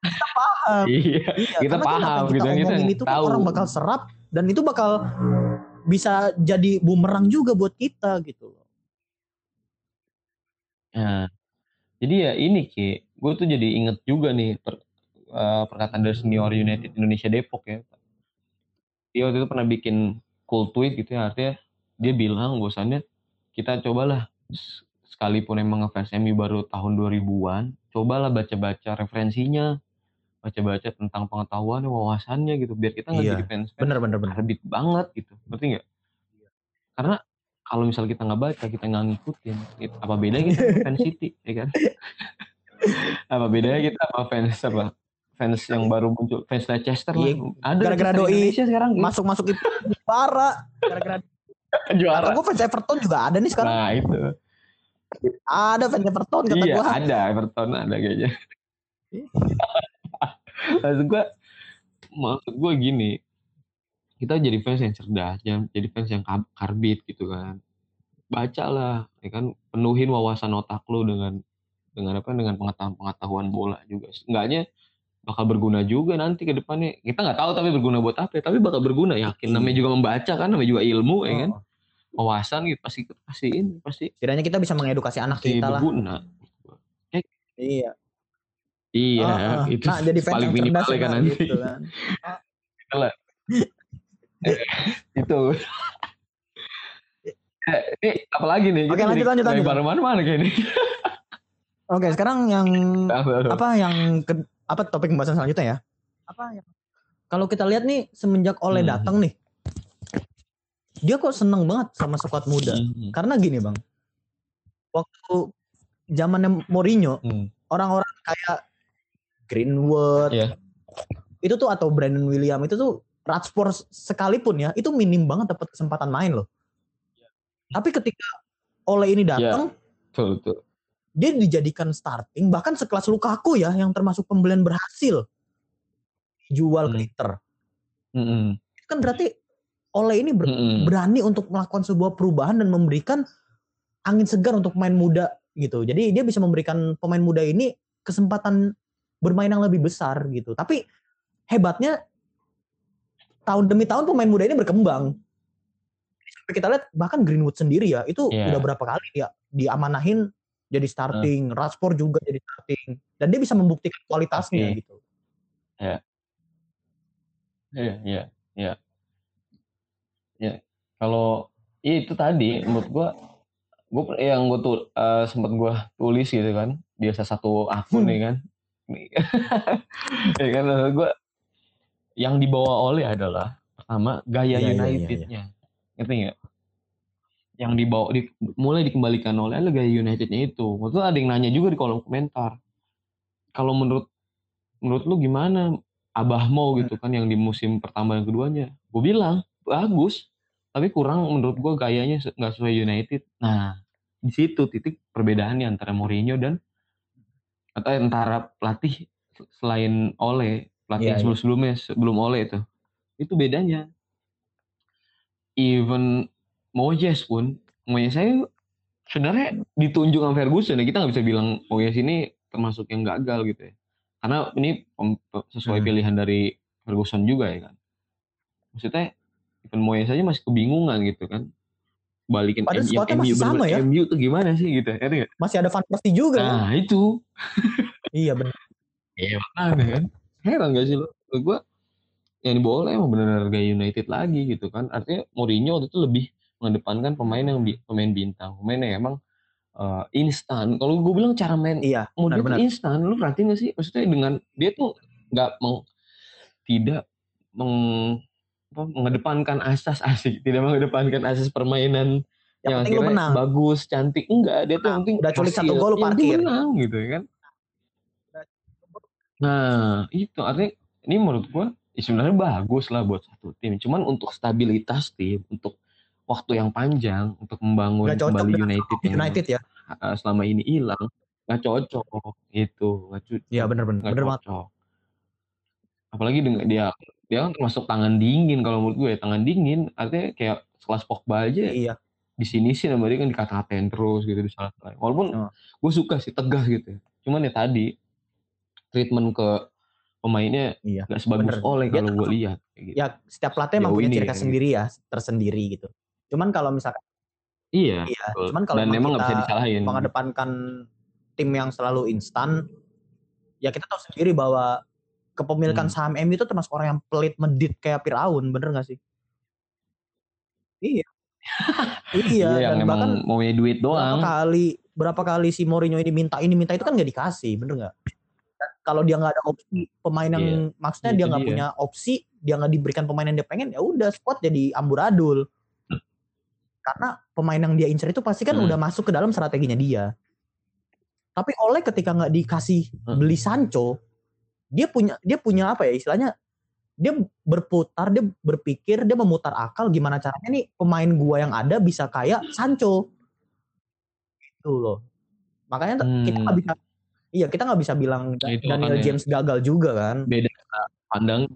kita paham iya, iya kita paham kita gitu kita itu tahu. orang bakal serap dan itu bakal bisa jadi bumerang juga buat kita gitu loh nah jadi ya ini ki gue tuh jadi inget juga nih per, uh, perkataan dari senior United Indonesia Depok ya dia waktu itu pernah bikin cool tweet gitu ya artinya dia bilang bahwasannya kita cobalah sekalipun emang ngefans MU baru tahun 2000-an cobalah baca-baca referensinya baca-baca tentang pengetahuan wawasannya gitu biar kita nggak iya. jadi fans bener bener bener habit banget gitu berarti nggak karena kalau misal kita nggak baca kita nggak ngikutin gitu. apa bedanya kita fans City ya kan apa bedanya kita sama fans apa fans yang baru muncul fans Leicester iya, lah. Ada gara-gara doi Indonesia sekarang masuk-masuk itu juara gara-gara juara. Gue fans Everton juga ada nih sekarang. Nah itu. Ada fans Everton kata iya, gua. ada Everton ada kayaknya. maksud gue maksud gue gini kita jadi fans yang cerdas jangan jadi fans yang karbit gitu kan bacalah ya kan penuhin wawasan otak lu dengan dengan apa dengan pengetahuan pengetahuan bola juga enggaknya bakal berguna juga nanti ke depannya. Kita nggak tahu tapi berguna buat apa, tapi bakal berguna. Yakin namanya juga membaca kan, namanya juga ilmu oh. ya kan. Wawasan gitu pasti pasti ini pasti. Kiranya kita bisa mengedukasi anak kita lah. Berguna. Eh. Iya. Iya, oh, itu nah, jadi paling minimal kan nanti. Gitu kan. itu. Eh, eh, apalagi nih? Oke, lanjut lanjut lanjut. Baru mana-mana kayak ini. Oke, sekarang yang apa yang ke, apa topik pembahasan selanjutnya ya? Apa ya? Kalau kita lihat nih semenjak Oleh hmm. datang nih, dia kok seneng banget sama squad muda. Hmm. Karena gini bang, waktu zamannya Mourinho, hmm. orang-orang kayak Greenwood, yeah. itu tuh atau Brandon William itu tuh Ratspor sekalipun ya, itu minim banget dapat kesempatan main loh. Yeah. Tapi ketika Oleh ini datang, yeah. betul, betul dia dijadikan starting bahkan sekelas Lukaku ya yang termasuk pembelian berhasil jual hmm. ke Inter. Hmm. Kan berarti Oleh ini ber, hmm. berani untuk melakukan sebuah perubahan dan memberikan angin segar untuk pemain muda gitu. Jadi dia bisa memberikan pemain muda ini kesempatan bermain yang lebih besar gitu. Tapi hebatnya tahun demi tahun pemain muda ini berkembang. Sampai kita lihat bahkan Greenwood sendiri ya itu yeah. udah berapa kali ya diamanahin jadi starting, uh. Rashford juga jadi starting dan dia bisa membuktikan kualitasnya okay. gitu. Ya. Iya, iya, iya. Ya. Kalau ya itu tadi menurut gua gue yang gue tuh uh, sempat gue tulis gitu kan biasa satu akun hmm. nih kan. Ya kan gue yang dibawa oleh adalah pertama gaya ya, Unitednya ya, ya. ngerti nggak? Yang dibawa di, mulai dikembalikan oleh adalah gaya Unitednya itu. Waktu ada yang nanya juga di kolom komentar. Kalau menurut menurut lu gimana abah mau gitu kan yang di musim pertama yang keduanya? Gue bilang bagus tapi kurang menurut gue gayanya nggak sesuai United. Nah di situ titik perbedaannya antara Mourinho dan atau antara pelatih selain Ole pelatih yeah, sebelum sebelumnya sebelum Ole itu. Itu bedanya. Even Moyes pun Moyes saya sebenarnya ditunjuk sama Ferguson ya. Kita nggak bisa bilang Moyes ini termasuk yang gagal gitu ya. Karena ini sesuai hmm. pilihan dari Ferguson juga ya kan. Maksudnya even Moyes saja masih kebingungan gitu kan balikin Padahal MU, MU, masih sama ya. MU tuh gimana sih gitu ya? Masih ada Van Persie juga. Nah, kan? itu. iya benar. Iya makanya kan. Heran gak sih lo? Gue yang boleh emang benar-benar gaya United lagi gitu kan. Artinya Mourinho waktu itu lebih mengedepankan pemain yang pemain bintang, pemain yang emang uh, instan. Kalau gue bilang cara main iya, Mourinho instan, lu perhatiin gak sih? Maksudnya dengan dia tuh nggak meng tidak meng mengedepankan asas asik, tidak mengedepankan asas permainan yang, yang akhirnya menang. bagus, cantik. Enggak, dia tuh nah, penting udah culik satu gol parkir. menang gitu ya kan. Nah, itu artinya ini menurut gua ya sebenarnya bagus lah buat satu tim. Cuman untuk stabilitas tim, untuk waktu yang panjang untuk membangun kembali United yang United ya. selama ini hilang, nggak cocok itu, nggak cocok. Iya benar-benar, benar cocok. Apalagi dengan dia dia kan termasuk tangan dingin kalau menurut gue ya. tangan dingin artinya kayak kelas Pogba aja iya. di sini sih nama dia kan dikata-katain terus gitu di salah lain walaupun oh. gue suka sih tegas gitu ya. cuman ya tadi treatment ke pemainnya iya. gak sebagus Bener. oleh kalau gue lihat gitu. ya setiap pelatih emang punya ciri khas sendiri ya tersendiri gitu cuman kalau misalkan iya, iya cuman kalau dan memang nggak bisa disalahin mengedepankan tim yang selalu instan ya kita tahu sendiri bahwa kepemilikan hmm. saham MU itu termasuk orang yang pelit medit kayak Firaun, bener gak sih? Iya. iya, iya dan bahkan mau duit doang. Berapa kali berapa kali si Mourinho ini minta ini minta itu kan nggak dikasih, bener nggak? Kalau dia nggak ada opsi pemain yang yeah. maksudnya dia nggak punya opsi, dia nggak diberikan pemain yang dia pengen, ya udah squad jadi amburadul. Karena pemain yang dia incer itu pasti kan hmm. udah masuk ke dalam strateginya dia. Tapi oleh ketika nggak dikasih hmm. beli Sancho, dia punya dia punya apa ya istilahnya? Dia berputar dia berpikir dia memutar akal gimana caranya nih pemain gua yang ada bisa kayak Sancho. Itu loh. Makanya hmm. kita nggak bisa iya kita nggak bisa bilang nah, itu Daniel James gagal juga kan. Beda pandang.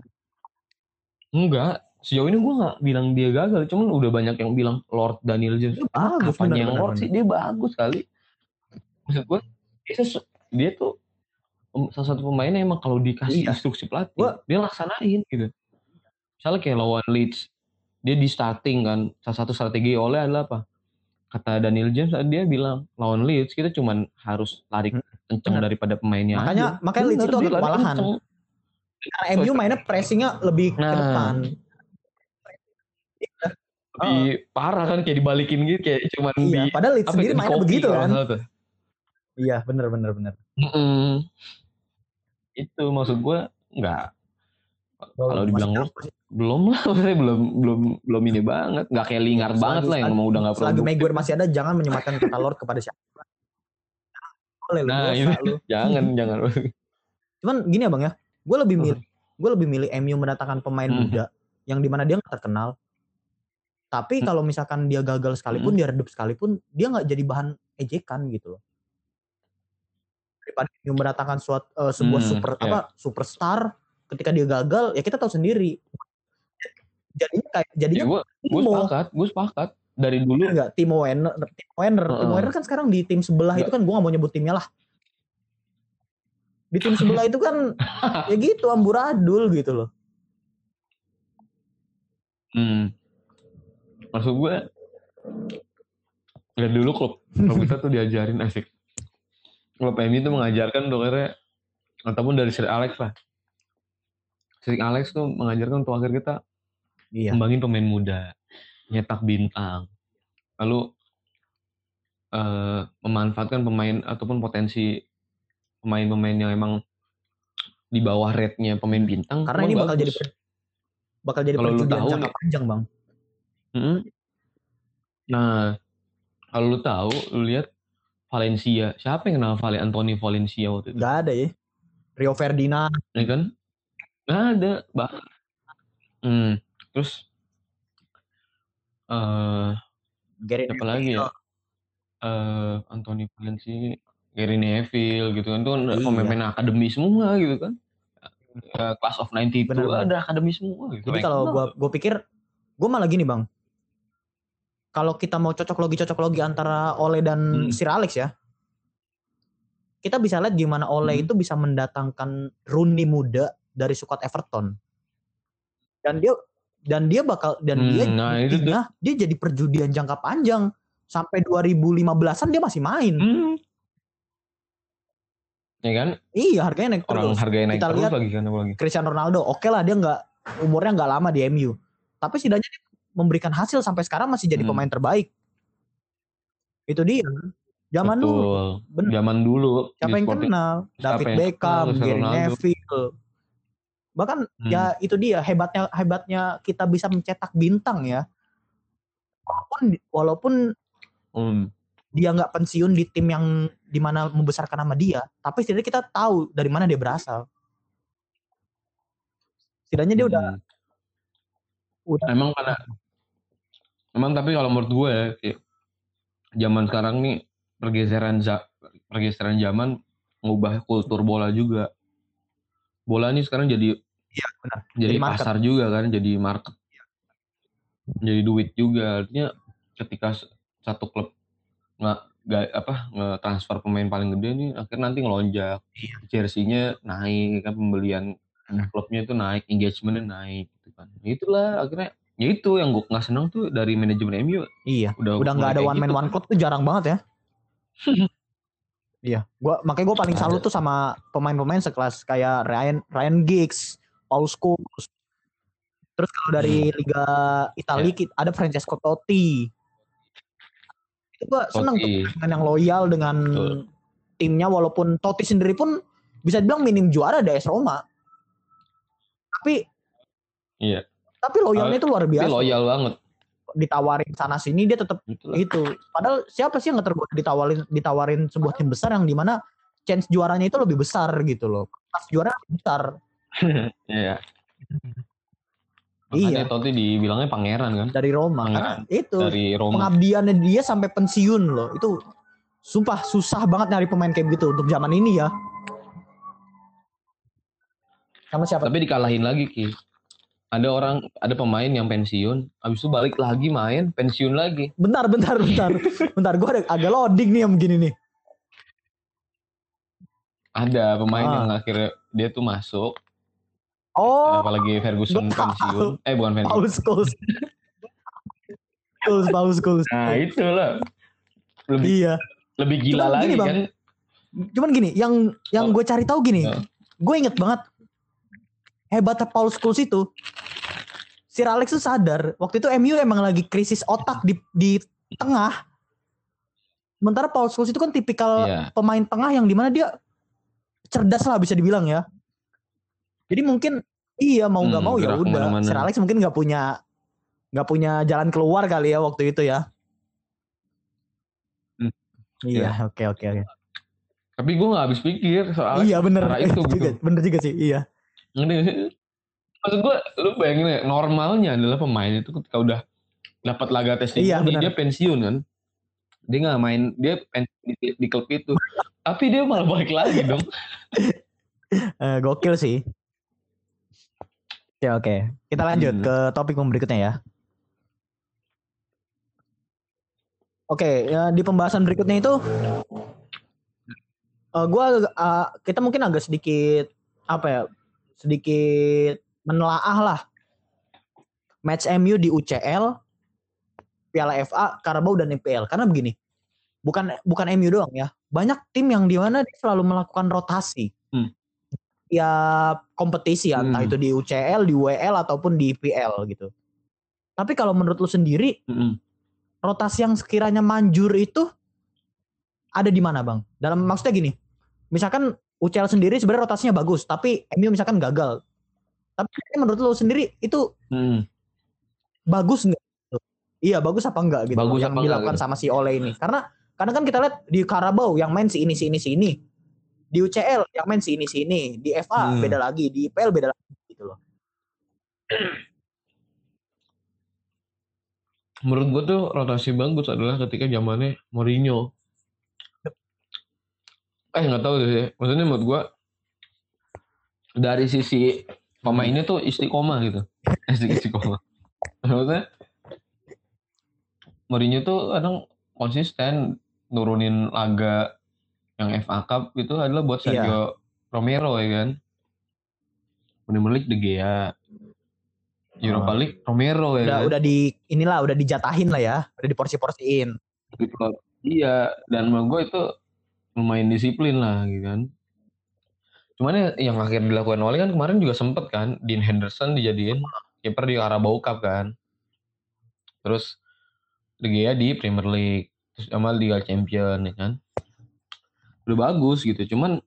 Enggak sejauh ini gue nggak bilang dia gagal cuman udah banyak yang bilang Lord Daniel James dia bagus bener, yang bener, Lord bener. sih dia bagus kali maksud gue dia tuh salah satu pemain emang kalau dikasih iya. instruksi pelatih Gua, dia laksanain gitu. Misalnya kayak lawan Leeds dia di starting kan salah satu strategi oleh adalah apa? Kata Daniel James dia bilang lawan Leeds kita cuma harus lari hmm, kenceng daripada pemainnya makanya aja. makanya Leeds itu agak kewalahan. karena MU mainnya pressingnya lebih nah, ke depan. Lebih oh. parah kan kayak dibalikin gitu kayak cuma iya, di padahal Leeds sendiri mainnya begitu kan iya bener bener bener. Mm -mm itu maksud gue nggak kalau dibilang Lord belum lah maksudnya belum belum belum ini banget. Nggak kayak Lingard banget lah yang ngomong udah nggak perlu. Lagi Maguire masih ada jangan menyematkan kata Lord kepada siapa. Boleh nah, ini, lu. jangan jangan. Cuman gini ya bang ya. Gue lebih milih gue lebih milih MU mendatangkan pemain hmm. muda yang di mana dia nggak terkenal. Tapi hmm. kalau misalkan dia gagal sekalipun hmm. dia redup sekalipun dia nggak jadi bahan ejekan gitu loh daripada yang mendatangkan suat, uh, sebuah hmm, super yeah. apa superstar ketika dia gagal ya kita tahu sendiri. Jadinya kayak jadinya ya, gue gue sepakat gue sepakat. Dari dulu enggak Timo Werner Timo Werner uh. Timo Werner kan sekarang di tim sebelah itu kan gue gak mau nyebut timnya lah. Di tim sebelah itu kan ya gitu amburadul gitu loh. Hmm. maksud gue dari dulu klub klub kita tuh diajarin asik klub MU itu mengajarkan dokternya ataupun dari Sir Alex lah Sir Alex tuh mengajarkan untuk agar kita iya. kembangin pemain muda nyetak bintang, lalu uh, memanfaatkan pemain ataupun potensi pemain-pemain yang emang di bawah rate-nya pemain bintang. Karena ini bakal bagus. jadi bakal jadi kalau perjudian tahu, jangka panjang, Bang. Hmm, nah, kalau lu tahu, lu lihat Valencia, siapa yang kenal Vale Anthony Valencia waktu itu? Gak ada ya. Rio Ferdinand. Ya kan? Gak ada, Bang. Hmm, terus uh, Gary siapa lagi ya? Uh, Anthony Valencia, Gary Neville gitu kan. Itu kan iya. pemain akademi semua gitu kan. Uh, class of 90 itu ada akademi semua gitu. Jadi kalau gua gua pikir gua malah gini, Bang. Kalau kita mau cocok logi cocok logi antara Ole dan hmm. Sir Alex ya. Kita bisa lihat gimana Ole hmm. itu bisa mendatangkan Rooney muda dari squad Everton. Dan dia dan dia bakal dan hmm, dia nah, itu dia, dia jadi perjudian jangka panjang sampai 2015-an dia masih main. Hmm. Ya kan? Iya, harganya naik Orang terus. harganya naik Kita terus lihat lagi kan lagi. Cristiano Ronaldo, oke okay lah dia nggak umurnya nggak lama di MU. Tapi setidaknya dia memberikan hasil sampai sekarang masih jadi hmm. pemain terbaik. Itu dia. Zaman Betul. dulu. Bener. Zaman dulu. Siapa yang kenal? David Beckham, Gary Neville, Bahkan hmm. ya itu dia hebatnya hebatnya kita bisa mencetak bintang ya. Walaupun walaupun hmm. dia nggak pensiun di tim yang di mana membesarkan nama dia, tapi setidaknya kita tahu dari mana dia berasal. Setidaknya dia hmm. udah udah emang pada emang tapi kalau menurut gue ya, zaman sekarang nih pergeseran pergeseran zaman ngubah kultur bola juga. Bola ini sekarang jadi Iya benar. Jadi, jadi pasar juga kan, jadi market. Ya. Jadi duit juga. Artinya ketika satu klub nggak nggak apa nge transfer pemain paling gede nih akhirnya nanti ngelonjak iya. jersey-nya naik kan pembelian klubnya itu naik engagementnya naik gitu kan itulah akhirnya ya itu yang gue nggak seneng tuh dari manajemen MU iya udah udah nggak ada one man gitu. one club tuh jarang banget ya iya gua makanya gue paling salut tuh sama pemain-pemain sekelas kayak Ryan Ryan Giggs Paul Scholes. Terus kalau dari hmm. Liga Italia yeah. ada Francesco Totti. Itu gue seneng tuh dengan yang loyal dengan Betul. timnya walaupun Totti sendiri pun bisa dibilang minim juara AS Roma. Tapi Iya. Tapi loyalnya itu luar biasa. Tapi loyal banget. Ditawarin sana sini dia tetap itu. Padahal siapa sih yang nggak tergoda ditawarin ditawarin sebuah tim besar yang di mana chance juaranya itu lebih besar gitu loh. Pas juara besar. Iya. Makanya iya. Totti dibilangnya pangeran kan? Dari Roma. Pangeran. Itu. Dari Roma. Pengabdiannya dia sampai pensiun loh. Itu sumpah susah banget nyari pemain kayak gitu untuk zaman ini ya. Sama siapa? Tapi dikalahin lagi Ki. Ada orang, ada pemain yang pensiun, habis itu balik lagi main, pensiun lagi. Bentar, bentar, bentar. bentar, gue ada agak loading nih yang begini nih. Ada pemain ah. yang akhirnya dia tuh masuk, Oh. Apalagi Ferguson pensiun. Eh bukan Ferguson. Paus Scholes. Scholes, Paus Scholes. Nah itu lah. Lebih, iya. Lebih gila Cuman lagi gini, bang. kan. Cuman gini, yang yang oh. gue cari tahu gini. Oh. Gue inget banget. Hebatnya Paul Scholes itu. Sir Alex tuh sadar. Waktu itu MU emang lagi krisis otak di, di tengah. Sementara Paul Scholes itu kan tipikal yeah. pemain tengah yang di mana dia cerdas lah bisa dibilang ya jadi mungkin iya mau nggak hmm, mau ya udah. Sir Alex mungkin nggak punya nggak punya jalan keluar kali ya waktu itu ya. Hmm. Iya, oke oke oke. Tapi gue gak habis pikir soal Iya bener itu juga, gitu. bener juga sih, iya. Maksud gue, lu bayangin ya, normalnya adalah pemain itu ketika udah dapat laga tes iya, dia pensiun kan. Dia gak main, dia pensiun di, di klub itu. Tapi dia malah balik lagi dong. uh, gokil sih Oke oke. Kita lanjut hmm. ke topik berikutnya ya. Oke, ya, di pembahasan berikutnya itu uh, gua uh, kita mungkin agak sedikit apa ya? Sedikit menelaah lah match MU di UCL, Piala FA, Carabao dan IPL. Karena begini, bukan bukan MU doang ya. Banyak tim yang di mana dia selalu melakukan rotasi. Hmm. Ya kompetisi ya, hmm. entah itu di UCL, di WL ataupun di IPL gitu. Tapi kalau menurut lu sendiri, hmm rotasi yang sekiranya manjur itu ada di mana bang? Dalam maksudnya gini, misalkan UCL sendiri sebenarnya rotasinya bagus, tapi MU misalkan gagal. Tapi menurut lo sendiri itu hmm. bagus nggak? Iya bagus apa enggak gitu? Bagus yang dilakukan gitu? sama si Ole ini? Karena karena kan kita lihat di Carabao yang main si ini si ini si ini, di UCL yang main si ini si ini, di FA hmm. beda lagi, di IPL beda lagi gitu loh. menurut gue tuh rotasi bagus adalah ketika zamannya Mourinho. Eh nggak tahu sih, maksudnya menurut gue dari sisi pemainnya tuh istiqomah gitu, istiqomah. Maksudnya Mourinho tuh kadang konsisten nurunin laga yang FA Cup itu adalah buat iya. Sergio yeah. Romero ya kan. Premier League De Gea, Europa League Romero ya. Udah, kan? udah di inilah udah dijatahin lah ya, udah diporsi-porsiin. Iya, dan menurut gue itu lumayan disiplin lah gitu kan. Cuman ya, yang akhir dilakukan oleh kan kemarin juga sempet kan Dean Henderson dijadiin kiper di Carabao Cup kan. Terus De Gea di Premier League, terus Amal Liga Champion ya kan. Udah bagus gitu, cuman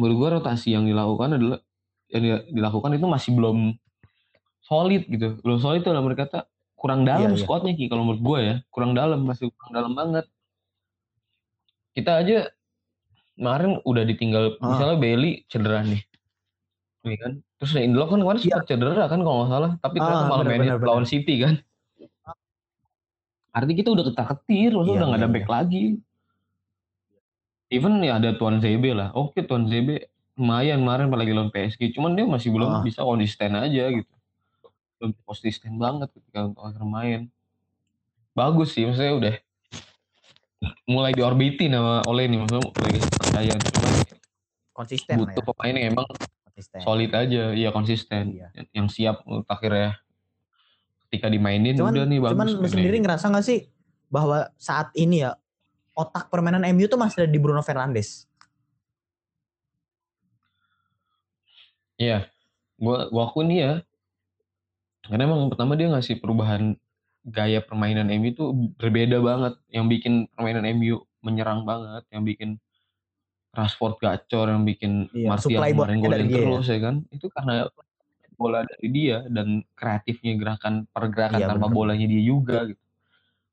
menurut gue rotasi yang dilakukan adalah yang dilakukan itu masih belum solid gitu belum solid tuh dalam kata kurang dalam iya, iya. squadnya ki kalau menurut gue ya kurang dalam masih kurang dalam banget kita aja kemarin udah ditinggal ah. misalnya Bailey cedera nih. Iya kan? Terus Indlo kan kemarin sempat iya. cedera kan kalau nggak salah. Tapi ternyata ah, malah mainin lawan City kan. Artinya kita udah ketar ketir maksudnya iya, udah nggak ada back lagi. Even ya ada Tuan ZB lah. Oke Tuan ZB lumayan kemarin apalagi lawan PSG cuman dia masih belum ah. bisa konsisten aja gitu. Belum konsisten banget ketika untuk akhir main. Bagus sih maksudnya udah mulai diorbitin sama oleh ini maksudnya mulai percaya konsisten butuh ya. pemain yang emang konsisten. solid aja. Iya konsisten. Iya. yang siap akhirnya ketika dimainin cuman, udah nih bagus cuman sendiri ngerasa gak sih bahwa saat ini ya otak permainan MU tuh masih ada di Bruno Fernandes? Iya, gua gua akun ya karena emang pertama dia ngasih perubahan gaya permainan MU itu berbeda banget. Yang bikin permainan MU menyerang banget, yang bikin Rashford gacor, yang bikin iya, Martial kemarin golin terus ya. ya kan. Itu karena bola dari dia dan kreatifnya gerakan pergerakan iya, tanpa bener. bolanya dia juga gitu.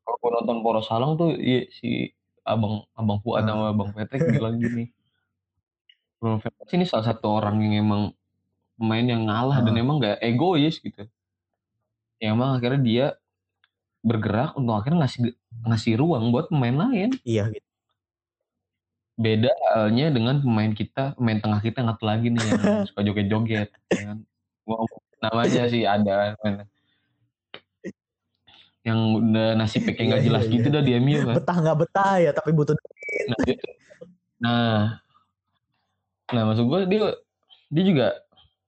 Kalau nonton Poros Salang tuh iya, si abang abang Fuad hmm. sama abang Patrick bilang gini. Bruno Fernandes ini salah satu orang yang emang pemain yang ngalah hmm. dan emang gak egois gitu ya emang akhirnya dia bergerak untuk akhirnya ngasih ngasih ruang buat pemain lain. Iya gitu. Beda halnya dengan pemain kita, pemain tengah kita nggak lagi nih yang suka joget-joget. Ya kan? Wow, namanya sih ada. Yang udah nasibnya kayak nggak iya, jelas iya, gitu iya. dah di MU kan. Betah nggak betah ya tapi butuh Nah, nah, nah maksud gue dia dia juga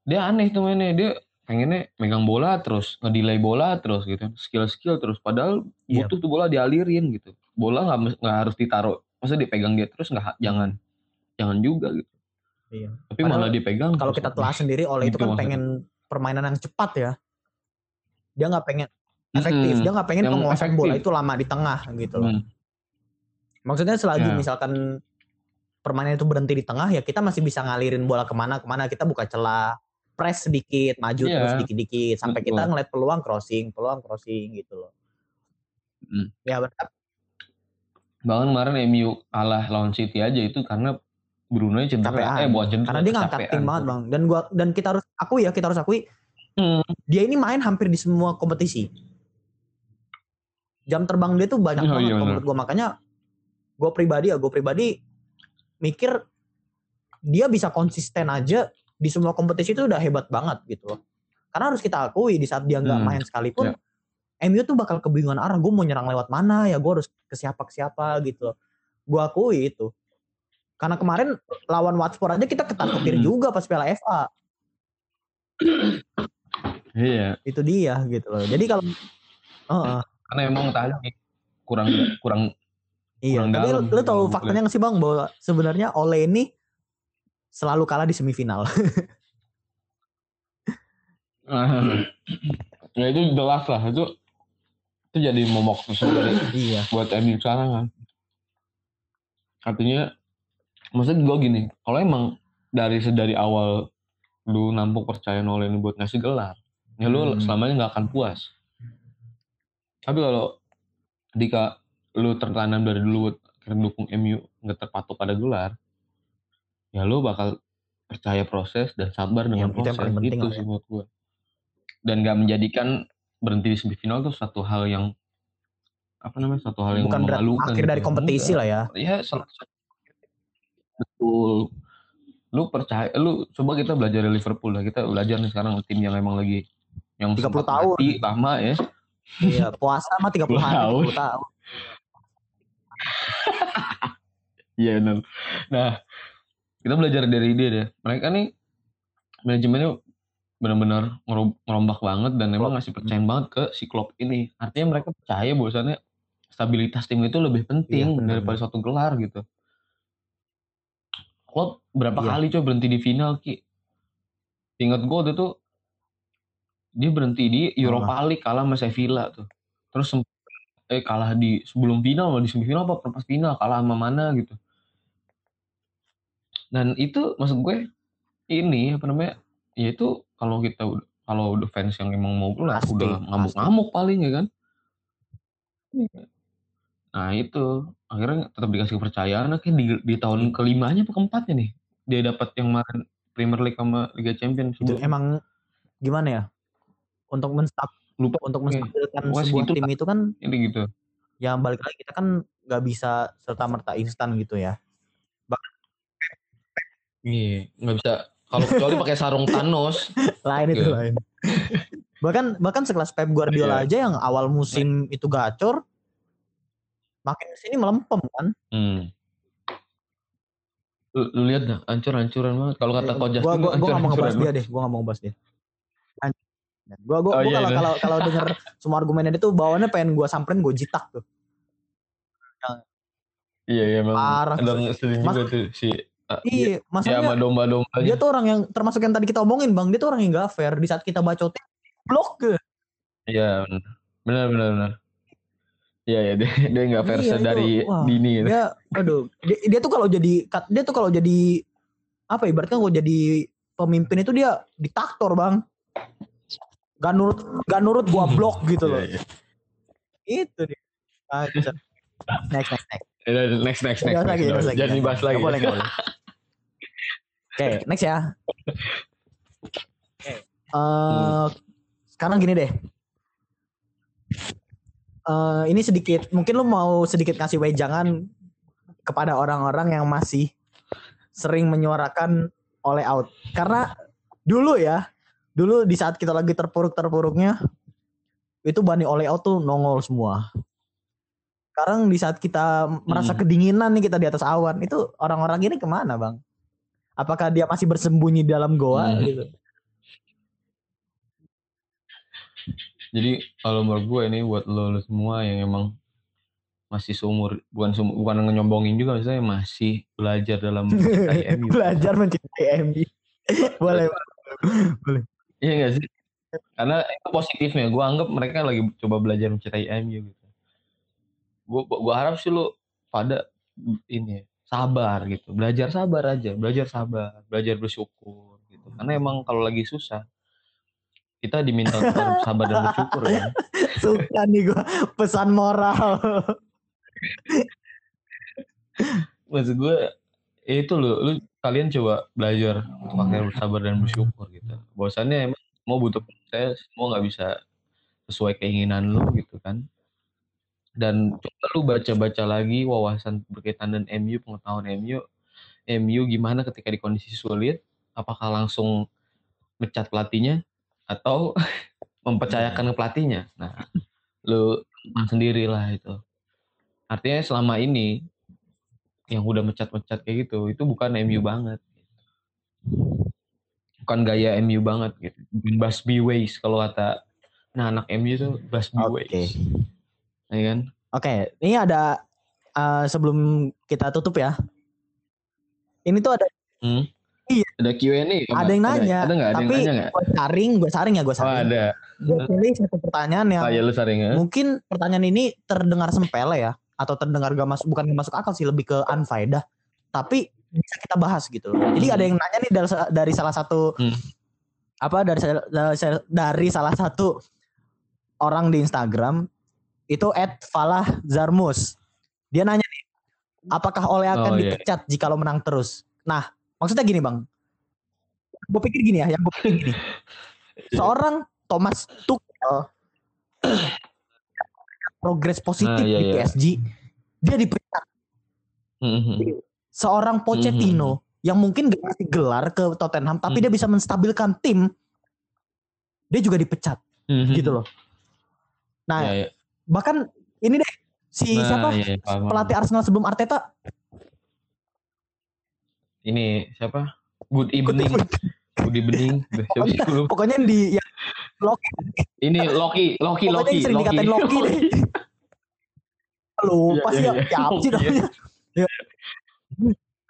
dia aneh tuh mainnya dia pengennya megang bola terus ngedelay bola terus gitu skill skill terus padahal yep. Iya. butuh tuh bola dialirin gitu bola nggak nggak harus ditaruh masa dipegang dia terus nggak jangan jangan juga gitu iya. tapi padahal malah dipegang kalau kita telah sendiri oleh gitu itu kan maksudnya. pengen permainan yang cepat ya dia nggak pengen efektif hmm, dia nggak pengen penguasaan bola itu lama di tengah gitu loh hmm. maksudnya selagi yeah. misalkan permainan itu berhenti di tengah ya kita masih bisa ngalirin bola ke mana ke mana kita buka celah press sedikit, maju yeah. terus dikit-dikit sampai Betul. kita ngeliat peluang crossing, peluang crossing gitu loh. Hmm. Ya benar. Bahkan kemarin MU kalah lawan City aja itu karena Bruno cedera. Capean. Eh buat cedera. Karena dia ngangkat tim banget bang. Dan gua dan kita harus aku ya kita harus akui hmm. dia ini main hampir di semua kompetisi. Jam terbang dia tuh banyak oh, banget iya, menurut gue makanya gue pribadi ya gue pribadi mikir dia bisa konsisten aja di semua kompetisi itu udah hebat banget gitu loh. Karena harus kita akui di saat dia nggak hmm. main sekalipun, yeah. MU tuh bakal kebingungan arah. Gue mau nyerang lewat mana ya? Gue harus ke siapa ke siapa gitu loh. Gue akui itu. Karena kemarin lawan Watford aja kita ketar-ketir hmm. juga pas Piala FA. Iya. Itu dia gitu loh. Jadi kalau uh, uh. karena emang tadi kurang kurang Iya, kurang tapi dalam, lu, lu tahu faktanya nggak sih bang bahwa sebenarnya Ole ini selalu kalah di semifinal. ya itu jelas lah itu itu jadi momok dari iya. buat MU sekarang kan. Artinya maksud gue gini, kalau emang dari sedari awal lu nampuk percaya ini buat ngasih gelar, ya lu hmm. selamanya nggak akan puas. Tapi kalau ketika lu tertanam dari dulu karena dukung MU nggak terpatok pada gelar, ya lu bakal percaya proses dan sabar dengan ya, proses itu sih ya. menurut gue. Dan gak menjadikan berhenti di semifinal tuh satu hal yang apa namanya satu hal yang bukan memalukan akhir gitu. dari kompetisi lah ya. Iya, betul. Lu percaya, lu coba kita belajar dari Liverpool lah. Kita belajar nih sekarang tim yang emang lagi yang 30 tahun lama ya. Iya, puasa mah 30 hari, 30 tahun. Iya benar. Nah, kita belajar dari dia deh. Mereka nih manajemennya benar-benar merombak banget dan emang ngasih percaya banget ke si Klopp ini. Artinya mereka percaya bahwasannya stabilitas tim itu lebih penting iya, daripada suatu gelar gitu. Klopp berapa iya. kali coba berhenti di final ki? Ingat gue waktu itu dia berhenti di Europa League kalah sama Sevilla tuh. Terus eh kalah di sebelum final di semifinal apa pas final kalah sama mana gitu dan itu maksud gue ini apa namanya ya itu kalau kita kalau udah fans yang emang mau pulang udah ngamuk-ngamuk paling ya kan? Nah itu. Akhirnya tetap dikasih kepercayaan. Akhirnya di, di tahun kelimanya atau keempatnya nih dia dapat yang kemarin Premier League sama Liga Champions itu emang gimana ya? Untuk menstop lupa untuk menstabilkan okay. sebuah itu, tim itu kan ini gitu. ya balik lagi kita kan nggak bisa serta merta instan gitu ya iya nggak bisa kalau kecuali pakai sarung Thanos lain itu gitu. lain bahkan bahkan sekelas Pep Guardiola yeah. aja yang awal musim itu gacor makin sini melempem kan hmm. lu, lu lihat dah hancur-hancuran banget kalau kata Coach Justin gua, gua, gua gak mau ngebahas dia deh gua gak mau ngebahas dia Gua gua, oh, gua iya, kalau iya. kalau kalau denger semua argumennya itu bawaannya pengen gua samperin gua jitak tuh. Iya iya emang Parah. ada sering juga tuh si iya, maksudnya ya, domba-domba dia tuh orang yang termasuk yang tadi kita omongin bang, dia tuh orang yang gak fair di saat kita bacotin blok ke. Iya benar benar benar. Iya ya dia dia nggak fair iya, dari wah, dini gitu. Dia aduh dia, dia tuh kalau jadi dia tuh kalau jadi apa ibaratnya kalau jadi pemimpin itu dia diktator bang gak nurut gak nurut gua blok gitu loh. Yeah, yeah. Itu dia. Ah, next next next. Next next next. Lagi, next. Jangan dibahas lagi. Gak boleh gak boleh. Oke, okay, next ya. Okay. Uh, hmm. Sekarang gini deh. Uh, ini sedikit, mungkin lu mau sedikit ngasih wejangan kepada orang-orang yang masih sering menyuarakan oleh out. Karena dulu ya, dulu di saat kita lagi terpuruk-terpuruknya itu bani oleh tuh nongol semua. Sekarang di saat kita merasa hmm. kedinginan nih kita di atas awan, itu orang-orang ini ke mana bang? Apakah dia masih bersembunyi dalam goa hmm. gitu? Jadi kalau menurut gue ini buat lo, lo semua yang emang masih seumur bukan seumur, bukan nyombongin juga saya masih belajar dalam mencintai MU. belajar mencintai MU. boleh, boleh. Iya gak sih? Karena itu positifnya. Gue anggap mereka lagi coba belajar mencintai MU gitu. Gue gua harap sih lu pada ini sabar gitu. Belajar sabar aja. Belajar sabar. Belajar bersyukur gitu. Karena emang kalau lagi susah kita diminta sabar dan bersyukur kan. Suka nih gue pesan moral. Maksud gue itu lu, lu kalian coba belajar untuk akhirnya bersabar dan bersyukur gitu. Bahwasannya emang mau butuh proses, semua nggak bisa sesuai keinginan lu gitu kan. Dan coba lu baca-baca lagi wawasan berkaitan dengan MU, pengetahuan MU, MU gimana ketika di kondisi sulit, apakah langsung mecat pelatihnya atau mempercayakan ke pelatihnya. Nah, lu sendiri lah itu. Artinya selama ini yang udah mecat-mecat kayak gitu, itu bukan MU banget. Bukan gaya MU banget gitu. Busby ways kalau kata nah anak MU tuh Busby okay. ways. Ya kan? Oke, okay. ini ada uh, sebelum kita tutup ya. Ini tuh ada hmm? Iya. Ada Q&A. Ada yang nanya. Ada, ada Tapi yang nanya gue saring, gue saring ya gue saring. Oh, ada. Gue pilih satu pertanyaan yang. Oh, ya, lu saring ya? Mungkin pertanyaan ini terdengar sempele ya, atau terdengar gak masuk, bukan gak masuk akal sih, lebih ke unfaedah. Tapi bisa kita bahas gitu loh. Jadi ada yang nanya nih dari, dari salah satu hmm. apa dari dari salah satu orang di Instagram itu at Falah Zarmus. Dia nanya nih, apakah Oleh akan oh, iya. dipecat yeah. jika lo menang terus? Nah, Maksudnya gini bang, gue pikir gini ya, yang gue pikir gini. Seorang Thomas Tuchel progres positif nah, iya, di PSG, iya. dia dipecat. Mm-hmm. Seorang Pochettino mm-hmm. yang mungkin gak ngasih gelar ke Tottenham, tapi mm-hmm. dia bisa menstabilkan tim, dia juga dipecat, mm-hmm. gitu loh. Nah, yeah, yeah. Bahkan ini deh si nah, siapa iya, iya, pelatih Arsenal sebelum Arteta ini siapa? Good evening. Good evening. Pokoknya, pokoknya di ya, Loki. Ini Loki, Loki, pokoknya Loki. sering Loki. dikatain Loki deh. Lupa pasti ya, ya, apa sih namanya? Ya.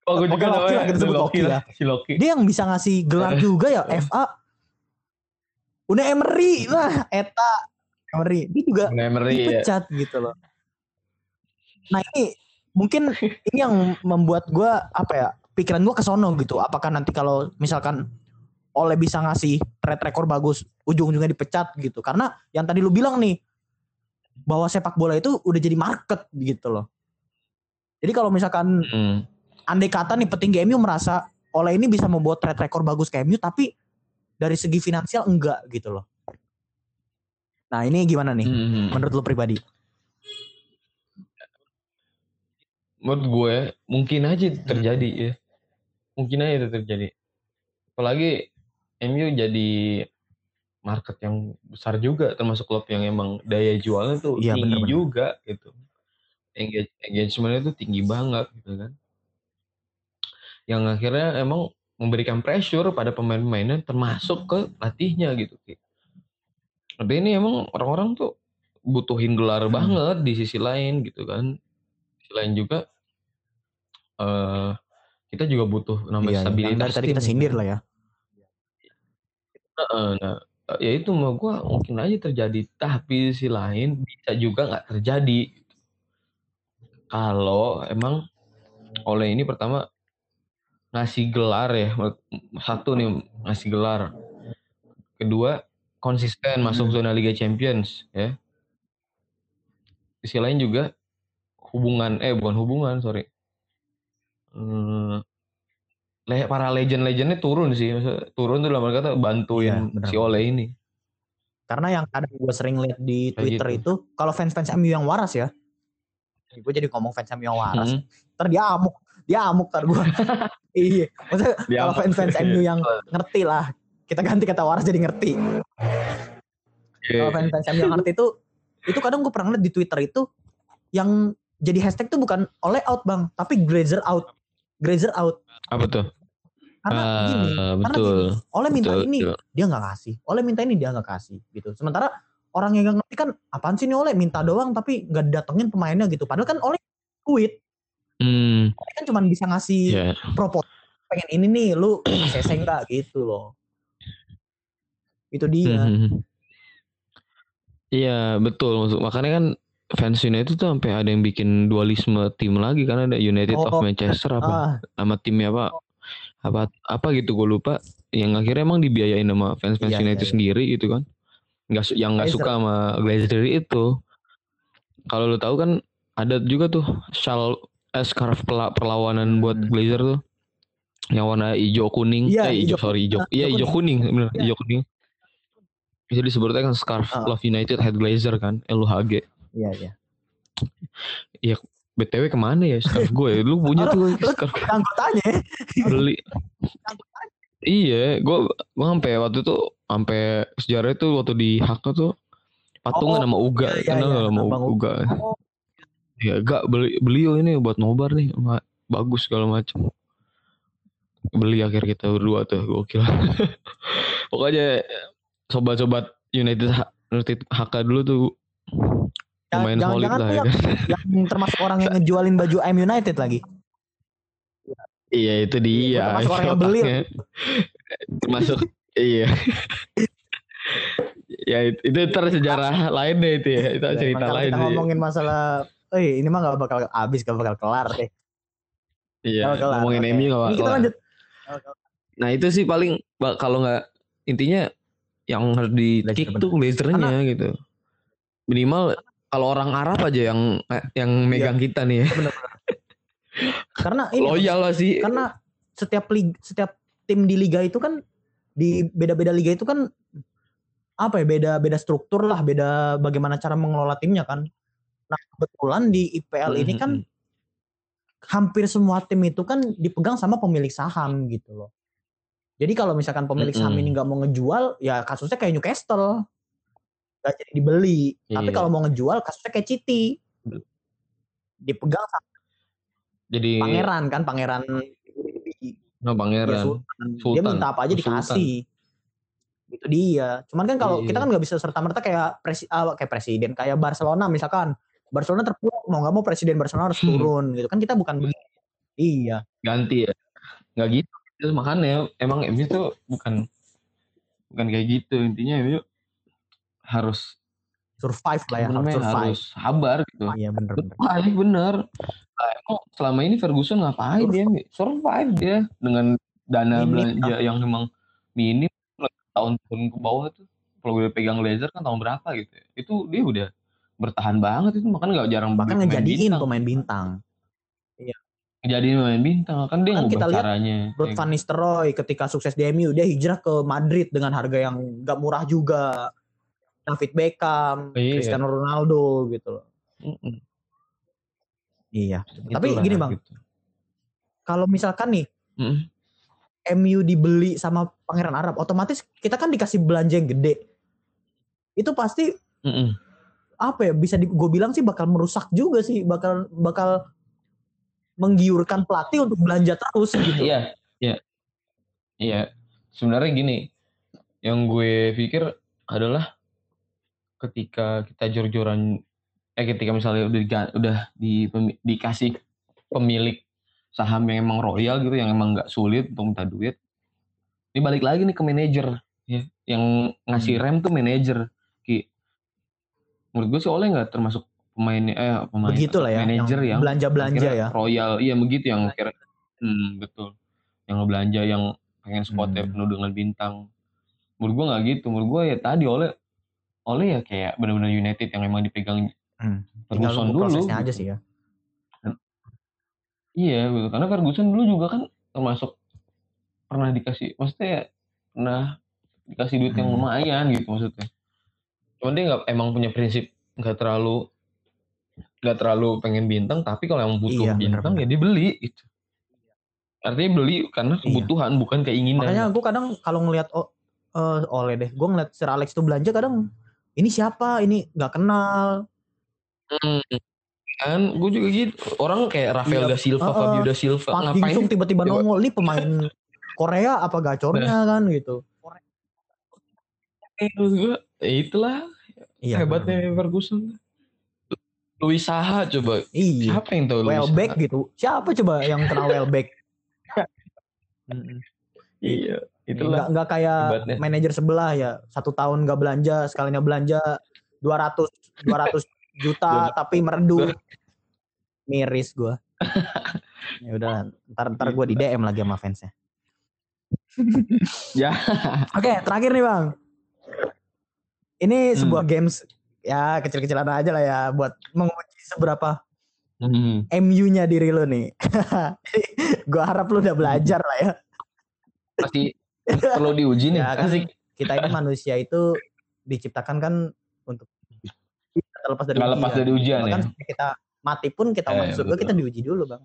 Oh, gue juga Loki lah kita sebut Loki, ya. Si Loki. Dia yang bisa ngasih gelar juga ya FA. Udah Emery lah, Eta Emery. Dia juga Emery, ya. dipecat ya. gitu loh. Nah ini mungkin ini yang membuat gue apa ya pikiran gue ke sono gitu. Apakah nanti kalau misalkan oleh bisa ngasih track record bagus, ujung-ujungnya dipecat gitu. Karena yang tadi lu bilang nih, bahwa sepak bola itu udah jadi market gitu loh. Jadi kalau misalkan hmm. andai kata nih petinggi MU merasa oleh ini bisa membuat track record bagus ke MU, tapi dari segi finansial enggak gitu loh. Nah ini gimana nih hmm. menurut lu pribadi? Menurut gue mungkin aja terjadi ya mungkin aja itu terjadi apalagi MU jadi market yang besar juga termasuk klub yang emang daya jualnya tuh iya, tinggi bener -bener. juga gitu Engage, engagementnya tuh tinggi banget gitu kan yang akhirnya emang memberikan pressure pada pemain-pemainnya termasuk ke latihnya gitu tapi ini emang orang-orang tuh butuhin gelar hmm. banget di sisi lain gitu kan sisi lain juga uh, kita juga butuh namanya iya, stabilitas. Yang tadi kita sindir lah ya. Nah, ya itu mau gue mungkin aja terjadi, tapi si lain bisa juga nggak terjadi. Kalau emang oleh ini pertama ngasih gelar ya, satu nih ngasih gelar, kedua konsisten masuk hmm. zona Liga Champions ya. Sisi lain juga hubungan, eh bukan hubungan sorry, Hmm, para legend-legendnya turun sih, Maksudnya, turun tuh dalam kata bantuin ya, si Ole ini. Karena yang kadang gue sering lihat di Twitter gitu. itu, kalau fans-fans MU yang waras ya, gue jadi ngomong fans MU yang waras, hmm. ntar dia amuk, dia amuk ntar gue. iya, maksudnya kalau fans-fans MU yang ngerti lah, kita ganti kata waras jadi ngerti. Yeah. Kalau fans-fans MU yang ngerti itu, itu kadang gue pernah lihat di Twitter itu, yang jadi hashtag tuh bukan oleh out bang, tapi Glazer out. Grazer out. Apa tuh? Karena uh, gini, betul. karena gini, oleh minta betul, ini betul. dia nggak kasih, oleh minta ini dia nggak kasih gitu. Sementara orang yang nggak ngerti kan apaan sih nih oleh minta doang tapi nggak datengin pemainnya gitu. Padahal kan oleh duit. Hmm. Oleh kan cuma bisa ngasih yeah. proposal pengen ini nih lu CC enggak gitu loh. Itu dia. Hmm. Iya betul maksud makanya kan fans United tuh sampai ada yang bikin dualisme tim lagi karena ada United oh, of Manchester apa ah. nama timnya apa apa apa gitu gue lupa yang akhirnya emang dibiayain sama fans fans iya, United iya, iya. sendiri gitu kan nggak yang nggak suka sama Glazer itu kalau lu tahu kan ada juga tuh shawl eh, scarf perlawanan hmm. buat Glazer tuh yang warna hijau kuning iya, eh hijau, sorry hijau iya hijau kuning bener iya. hijau kuning itu disebutnya kan scarf uh. Love United Head Glazer kan LUHG Iya iya. Iya BTW ke mana ya scarf gue? Lu punya tuh scarf. Anggotanya. Beli. Iya, gue gue sampai waktu itu sampai sejarah itu waktu di Haka tuh patungan oh, sama Uga, iya, iya, kenal iya, sama Uga. Uga. Oh. Ya gak beli beliau ini buat nobar nih, bagus segala macam. Beli akhir kita berdua tuh, gokil. Pokoknya sobat-sobat United United HK dulu tuh lumayan jangan, solid jangan lah ya. Yang termasuk orang yang ngejualin baju M United lagi. Iya itu dia. Termasuk orang yang beli. Termasuk iya. ya itu, itu sejarah lain deh itu ya. Itu ya, cerita lain kita ngomongin masalah eh ini mah gak bakal habis gak bakal kelar deh. Iya, kelar. ngomongin okay. MU gak bakal. Kita lanjut. Nah, itu sih paling kalau nggak intinya yang harus di kick tuh lasernya gitu. Minimal kalau orang Arab aja yang yang megang iya. kita nih ya. Bener -bener. karena ini loyal lah sih. Karena setiap liga, setiap tim di liga itu kan di beda-beda liga itu kan apa ya beda beda struktur lah, beda bagaimana cara mengelola timnya kan. Nah, kebetulan di IPL ini kan hmm, hmm, hmm. hampir semua tim itu kan dipegang sama pemilik saham gitu loh. Jadi kalau misalkan pemilik saham ini nggak mau ngejual, ya kasusnya kayak Newcastle, nggak jadi dibeli. Iya. Tapi kalau mau ngejual, kasusnya kayak Citi, dipegang sama jadi pangeran kan, pangeran. No, pangeran. Ya, sultan. Sultan. Dia minta apa aja dikasih. Itu dia. Cuman kan kalau iya. kita kan nggak bisa serta merta kayak presi, uh, kayak presiden, kayak Barcelona misalkan. Barcelona terpuruk mau nggak mau presiden Barcelona harus hmm. turun gitu kan kita bukan begitu. Iya. Ganti ya. Nggak gitu Terus makanya emang MU tuh bukan bukan kayak gitu. Intinya MU harus survive lah ya harus survive. harus sabar gitu. Iya bener bener. Survive bener. Nah, emang selama ini Ferguson ngapain survive. dia survive dia dengan dana minim, belanja kan? yang memang minim. Tahun-tahun ke bawah tuh kalau gue pegang laser kan tahun berapa gitu ya. itu dia udah bertahan banget itu makanya nggak jarang bahkan ngejadiin pemain bintang jadi main bintang kan dia kan kita lihat caranya. Ruth Van Nistelrooy ketika sukses di MU dia hijrah ke Madrid dengan harga yang gak murah juga. David Beckham, iya. Cristiano Ronaldo gitu loh. Mm -mm. Iya. Itulah, Tapi gini bang, gitu. kalau misalkan nih mm. MU dibeli sama Pangeran Arab, otomatis kita kan dikasih belanja yang gede. Itu pasti mm -mm. apa ya? Bisa gue bilang sih bakal merusak juga sih, bakal bakal menggiurkan pelatih untuk belanja terus gitu. Iya, iya. Iya. Sebenarnya gini, yang gue pikir adalah ketika kita jor-joran eh ketika misalnya udah udah di, dikasih pemilik saham yang emang royal gitu yang emang nggak sulit untuk minta duit ini balik lagi nih ke manajer ya yang ngasih hmm. rem tuh manajer ki menurut gue sih oleh nggak termasuk pemain eh pemain begitulah ya manajer yang, belanja belanja ya. royal. Iya begitu yang kira hmm, betul. Yang belanja yang pengen spotnya hmm. penuh dengan bintang. Menurut gua nggak gitu. Menurut gua ya tadi oleh oleh ya kayak benar-benar United yang emang dipegang hmm. Ferguson dulu prosesnya gitu. aja sih ya. Iya gitu karena Ferguson dulu juga kan termasuk pernah dikasih maksudnya ya pernah dikasih duit hmm. yang lumayan gitu maksudnya. Cuman dia nggak emang punya prinsip nggak terlalu nggak terlalu pengen bintang tapi kalau yang butuh iya, bintang bener, ya dibeli gitu. Artinya beli karena iya. kebutuhan iya. bukan keinginan. Makanya gue kadang kalau ngelihat oh, uh, oleh deh gue ngeliat Sir Alex tuh belanja kadang ini siapa? Ini nggak kenal. Hmm. kan gue juga gitu. Orang kayak Rafael iya, da Silva uh, Fabio da Silva Pak ngapain tiba-tiba nongol nih pemain Korea apa gacornya? Nah. kan gitu. Eh, itulah iya, hebatnya Ferguson Louis Saha coba. Iya. Siapa yang tahu Louis Welbeck gitu. Siapa coba yang kenal Welbeck? iya. Itulah. Nggak, nggak kayak Hebatnya. manajer sebelah ya. Satu tahun nggak belanja, sekalinya belanja 200 200 juta tapi meredup. Miris gue. ya udah, ntar ntar gue di DM lagi sama fansnya. ya. Oke, terakhir nih bang. Ini sebuah hmm. games ya kecil-kecilan aja lah ya buat menguji seberapa hmm. MU-nya diri lo nih. gue harap lo udah belajar lah ya. Pasti perlu diuji nih. Ya, kan, kita ini manusia itu diciptakan kan untuk terlepas dari ujian. lepas dari ujian ya. Kan kita mati pun kita eh, masuk kita diuji dulu bang.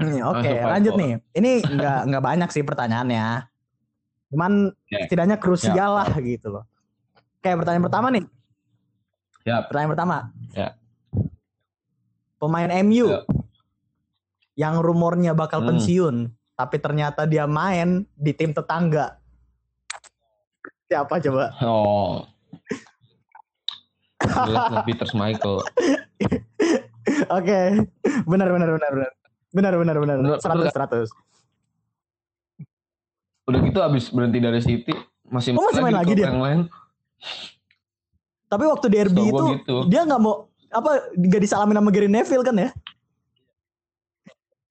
Oke, okay, lanjut nih. Ini nggak nggak banyak sih pertanyaannya. Cuman yeah. setidaknya krusial yeah. lah gitu loh. Kayak pertanyaan pertama nih. Ya. Pertanyaan pertama. Ya. Pemain MU ya. yang rumornya bakal hmm. pensiun, tapi ternyata dia main di tim tetangga. Siapa coba? Oh. Peter Michael. Oke, benar benar benar benar. Benar benar benar. Seratus seratus. Udah gitu abis berhenti dari City masih, oh, masih main lagi dia. Yang lain. Tapi waktu derby so, itu gitu. dia nggak mau apa nggak disalamin sama Gary Neville kan ya?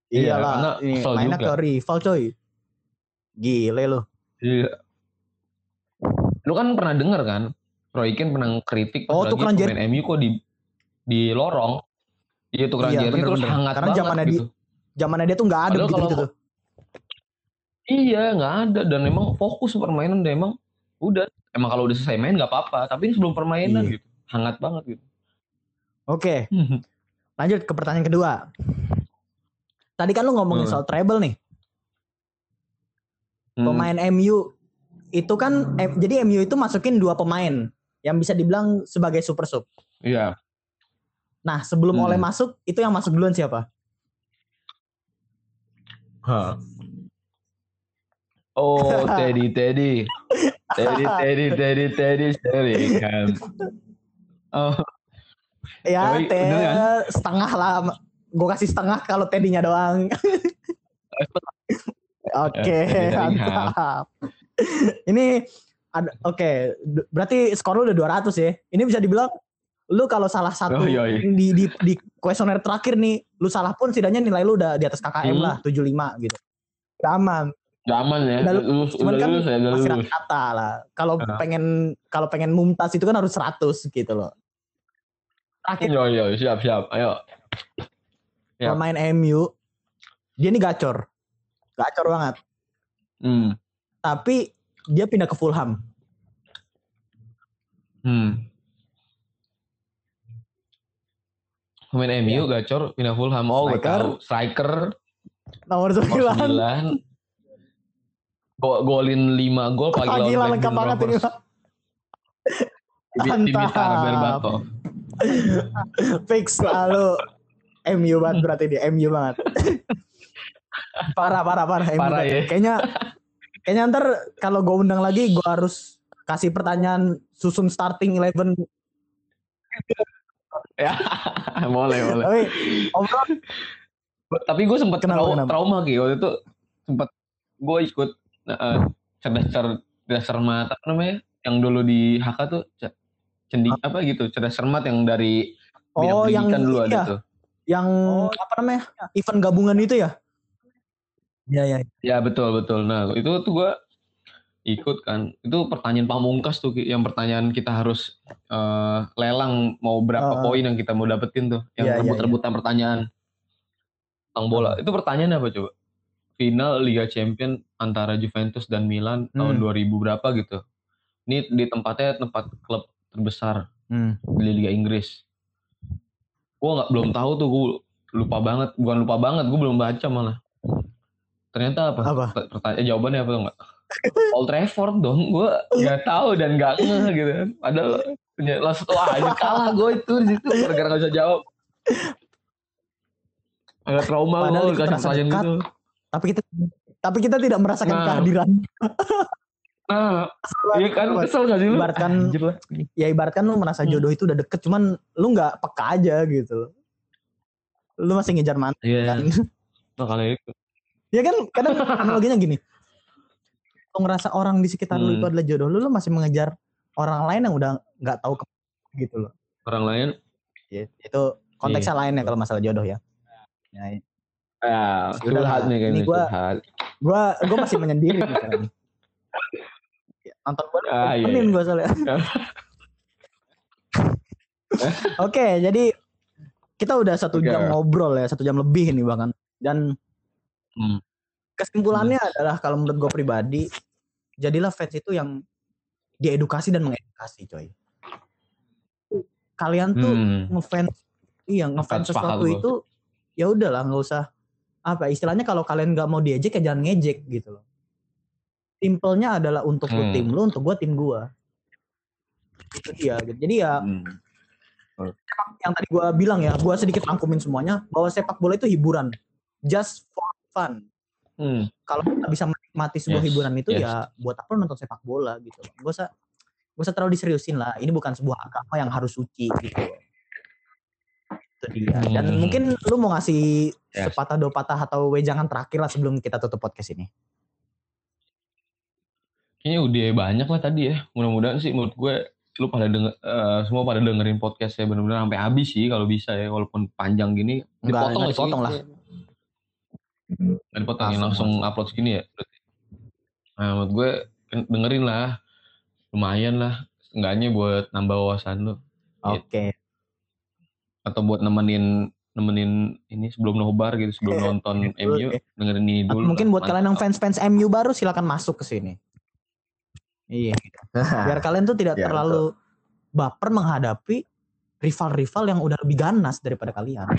Iya lah, mainnya ke rival coy. Gile lo. Iya. Lu kan pernah denger kan? Roy Keane pernah kritik oh, tuh kan pemain MU kok di di lorong. Iya tuh kan iya, terus hangat Karena banget zamannya gitu. Zamannya dia tuh nggak ada gitu, gitu tuh. Iya nggak ada dan emang fokus permainan dan emang udah emang kalau udah selesai main nggak apa-apa tapi ini sebelum permainan iya. gitu hangat banget gitu. Oke, lanjut ke pertanyaan kedua. Tadi kan lu ngomongin hmm. soal treble nih. Hmm. Pemain MU itu kan eh, jadi MU itu masukin dua pemain yang bisa dibilang sebagai super sub. Iya. Nah, sebelum hmm. oleh masuk, itu yang masuk duluan siapa? Huh. Oh, Teddy, Teddy. Teddy, Teddy, Teddy, Teddy, Teddy kan. Oh. Ya, teh kan? setengah lah. Gue kasih setengah kalau Teddy-nya doang. Oke, okay, mantap. Ini ada oke, okay, berarti skor lu udah 200 ya. Ini bisa dibilang lu kalau salah satu oh, iya, iya. di di di kuesioner terakhir nih, lu salah pun setidaknya nilai lu udah di atas KKM hmm. lah, 75 gitu. Udah aman. Udah aman ya. Udah, lulus, cuman udah kan lulus ya, udah masih lulus. kata lah. Kalau uh. pengen kalau pengen mumtaz itu kan harus 100 gitu loh. Terakhir. Yo yo, siap siap. Ayo. Siap. Pemain MU dia ini gacor. Gacor banget. Hmm. Tapi dia pindah ke Fulham. Hmm. Pemain MU ya. gacor pindah Fulham. Oh, gue tahu. Striker. Nomor 9. Nomor 9. Go golin 5 gol pagi lawan Gila lengkap banget ini. Berbato. Fix lalu MU banget berarti dia MU banget. parah parah parah. Parah ya. Kayaknya kayaknya ntar kalau gue undang lagi gue harus kasih pertanyaan susun starting eleven ya boleh boleh tapi obrol tapi gue sempat trauma, trauma gitu waktu itu sempat gue ikut uh, cerdas cerdas cermat apa namanya? Yang dulu di HK tuh cendi apa gitu cerdas cermat yang dari oh yang dulu iya. ada tuh. Yang oh. apa namanya? Event gabungan itu ya? Ya ya ya betul betul. Nah itu tuh gue ikut kan. Itu pertanyaan pamungkas tuh yang pertanyaan kita harus uh, lelang mau berapa uh, poin yang kita mau dapetin tuh. Yang yeah, rebut-rebutan yeah, yeah. pertanyaan. Tentang bola. Itu pertanyaan apa coba final Liga Champion antara Juventus dan Milan hmm. tahun 2000 berapa gitu. Ini di tempatnya tempat klub terbesar hmm. di Liga Inggris. Gue nggak belum tahu tuh gue lupa banget bukan lupa banget gue belum baca malah. Ternyata apa, apa? pertanyaan jawabannya apa tuh nggak? Old Trafford dong gue nggak tahu dan nggak ngeh gitu kan. Padahal langsung wah ini kalah gue itu di situ gara-gara nggak bisa jawab. Agak trauma gue kasih pertanyaan gitu tapi kita tapi kita tidak merasakan nah. kehadiran Nah, iya kan kesel gak sih lu? Ibaratkan, ya ibaratkan lu merasa hmm. jodoh itu udah deket, cuman lu nggak peka aja gitu. Lu masih ngejar mantan yeah. kan? Makanya itu. Ya kan, kadang analoginya gini lu ngerasa orang di sekitar hmm. lu itu adalah jodoh lu, lu masih mengejar orang lain yang udah nggak tahu ke gitu loh. Orang lain? Ya, itu konteksnya yeah. lain ya kalau masalah jodoh ya. Ya, ah, curhat nih kayaknya gua, Gua gua masih menyendiri nih Ya, nonton gue ah, iya, iya. gue soalnya. Oke, okay, jadi kita udah satu okay. jam ngobrol ya, satu jam lebih nih bahkan. Dan hmm kesimpulannya hmm. adalah kalau menurut gue pribadi jadilah fans itu yang diedukasi dan mengedukasi coy kalian tuh hmm. ngefans iya ngefans sesuatu itu ya udahlah nggak usah apa istilahnya kalau kalian nggak mau diejek ya jangan ngejek gitu loh simpelnya adalah untuk hmm. tim lu untuk gue tim gue itu dia gitu jadi ya hmm. yang tadi gue bilang ya gue sedikit rangkumin semuanya bahwa sepak bola itu hiburan just for fun hmm. kalau kita bisa menikmati sebuah yes. hiburan itu yes. ya buat apa nonton sepak bola gitu gue usah gue usah terlalu diseriusin lah ini bukan sebuah agama yang harus suci gitu itu dia dan hmm. mungkin lu mau ngasih yes. sepatah dua patah atau wejangan terakhir lah sebelum kita tutup podcast ini Kayaknya udah banyak lah tadi ya. Mudah-mudahan sih menurut gue lu pada denger, uh, semua pada dengerin podcast saya benar-benar sampai habis sih kalau bisa ya walaupun panjang gini dipotong lah dipotong lah dan dipotongin langsung, langsung upload segini ya nah menurut gue dengerin lah lumayan lah enggaknya buat nambah wawasan lu oke okay. gitu. Atau buat nemenin nemenin ini sebelum nobar gitu sebelum nonton MU dengerin ini dulu mungkin buat kalian yang fans-fans MU baru silakan masuk ke sini Iya. Biar kalian tuh tidak ya, terlalu betul. baper menghadapi rival-rival yang udah lebih ganas daripada kalian.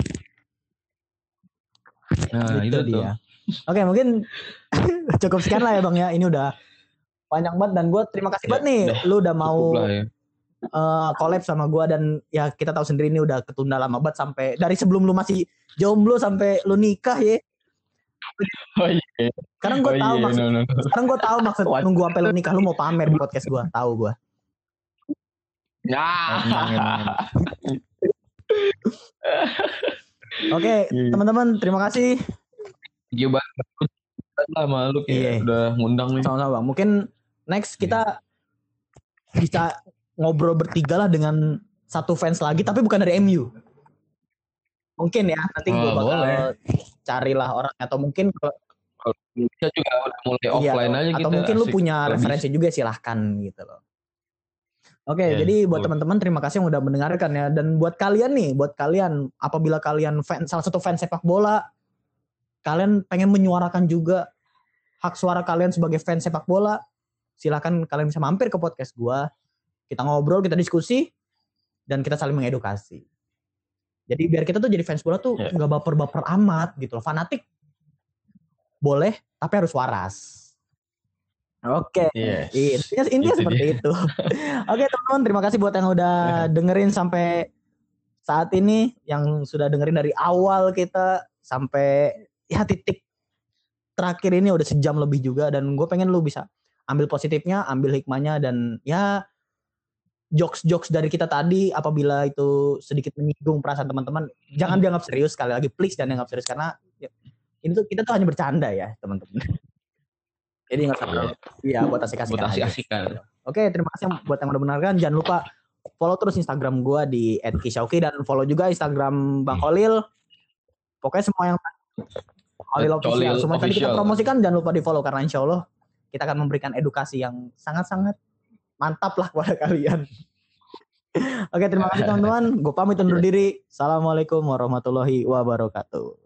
Nah, gitu itu dia. Oke, mungkin cukup sekian lah ya Bang ya. Ini udah panjang banget dan gue terima kasih ya, banget nih udah, lu udah mau ya. Uh, collab sama gue dan ya kita tahu sendiri ini udah ketunda lama banget sampai dari sebelum lu masih jomblo sampai lu nikah ya Oh iya. Sekarang gue oh, tahu iya, maksud. No, no, no. Sekarang gue tahu maksud What? nunggu sampai lu nikah lu mau pamer di podcast gue. Tahu gue. Ya. Oke, iya. teman-teman terima kasih. Iya banget sama lu kayak iya. udah ngundang nih. Sama-sama bang. Mungkin next kita bisa ngobrol bertiga lah dengan satu fans lagi tapi bukan dari MU. Mungkin ya nanti gue oh, bakal boleh carilah orang atau mungkin kalau bisa juga udah mulai iya, offline aja atau gitu. Atau mungkin lu punya referensi juga silahkan gitu loh. Oke, okay, iya, yeah, jadi buat teman-teman terima kasih yang udah mendengarkan ya. Dan buat kalian nih, buat kalian apabila kalian fan, salah satu fans sepak bola, kalian pengen menyuarakan juga hak suara kalian sebagai fans sepak bola, silahkan kalian bisa mampir ke podcast gua. Kita ngobrol, kita diskusi, dan kita saling mengedukasi. Jadi biar kita tuh jadi fans bola tuh ya. nggak yeah. baper-baper amat gitu loh. Fanatik boleh tapi harus waras. Oke. Okay. Yes. Intinya, intinya itu seperti dia. itu. Oke, okay, teman-teman, terima kasih buat yang udah dengerin sampai saat ini yang sudah dengerin dari awal kita sampai ya titik terakhir ini udah sejam lebih juga dan gue pengen lu bisa ambil positifnya, ambil hikmahnya dan ya jokes-jokes dari kita tadi apabila itu sedikit menyinggung perasaan teman-teman jangan hmm. dianggap serius sekali lagi please jangan dianggap serius karena ya, ini tuh kita tuh hanya bercanda ya teman-teman. Jadi nggak usah ya buat asik-asikan buat asik-asikan. Oke terima kasih buat yang udah mendengarkan. Jangan lupa follow terus Instagram gue di @kishauki dan follow juga Instagram Bang Kolil pokoknya semua yang Kolil official. Semua tadi kita promosikan jangan lupa di follow karena insya Allah kita akan memberikan edukasi yang sangat-sangat mantap lah kepada kalian. Oke, terima kasih teman-teman. Gue pamit undur diri. Assalamualaikum warahmatullahi wabarakatuh.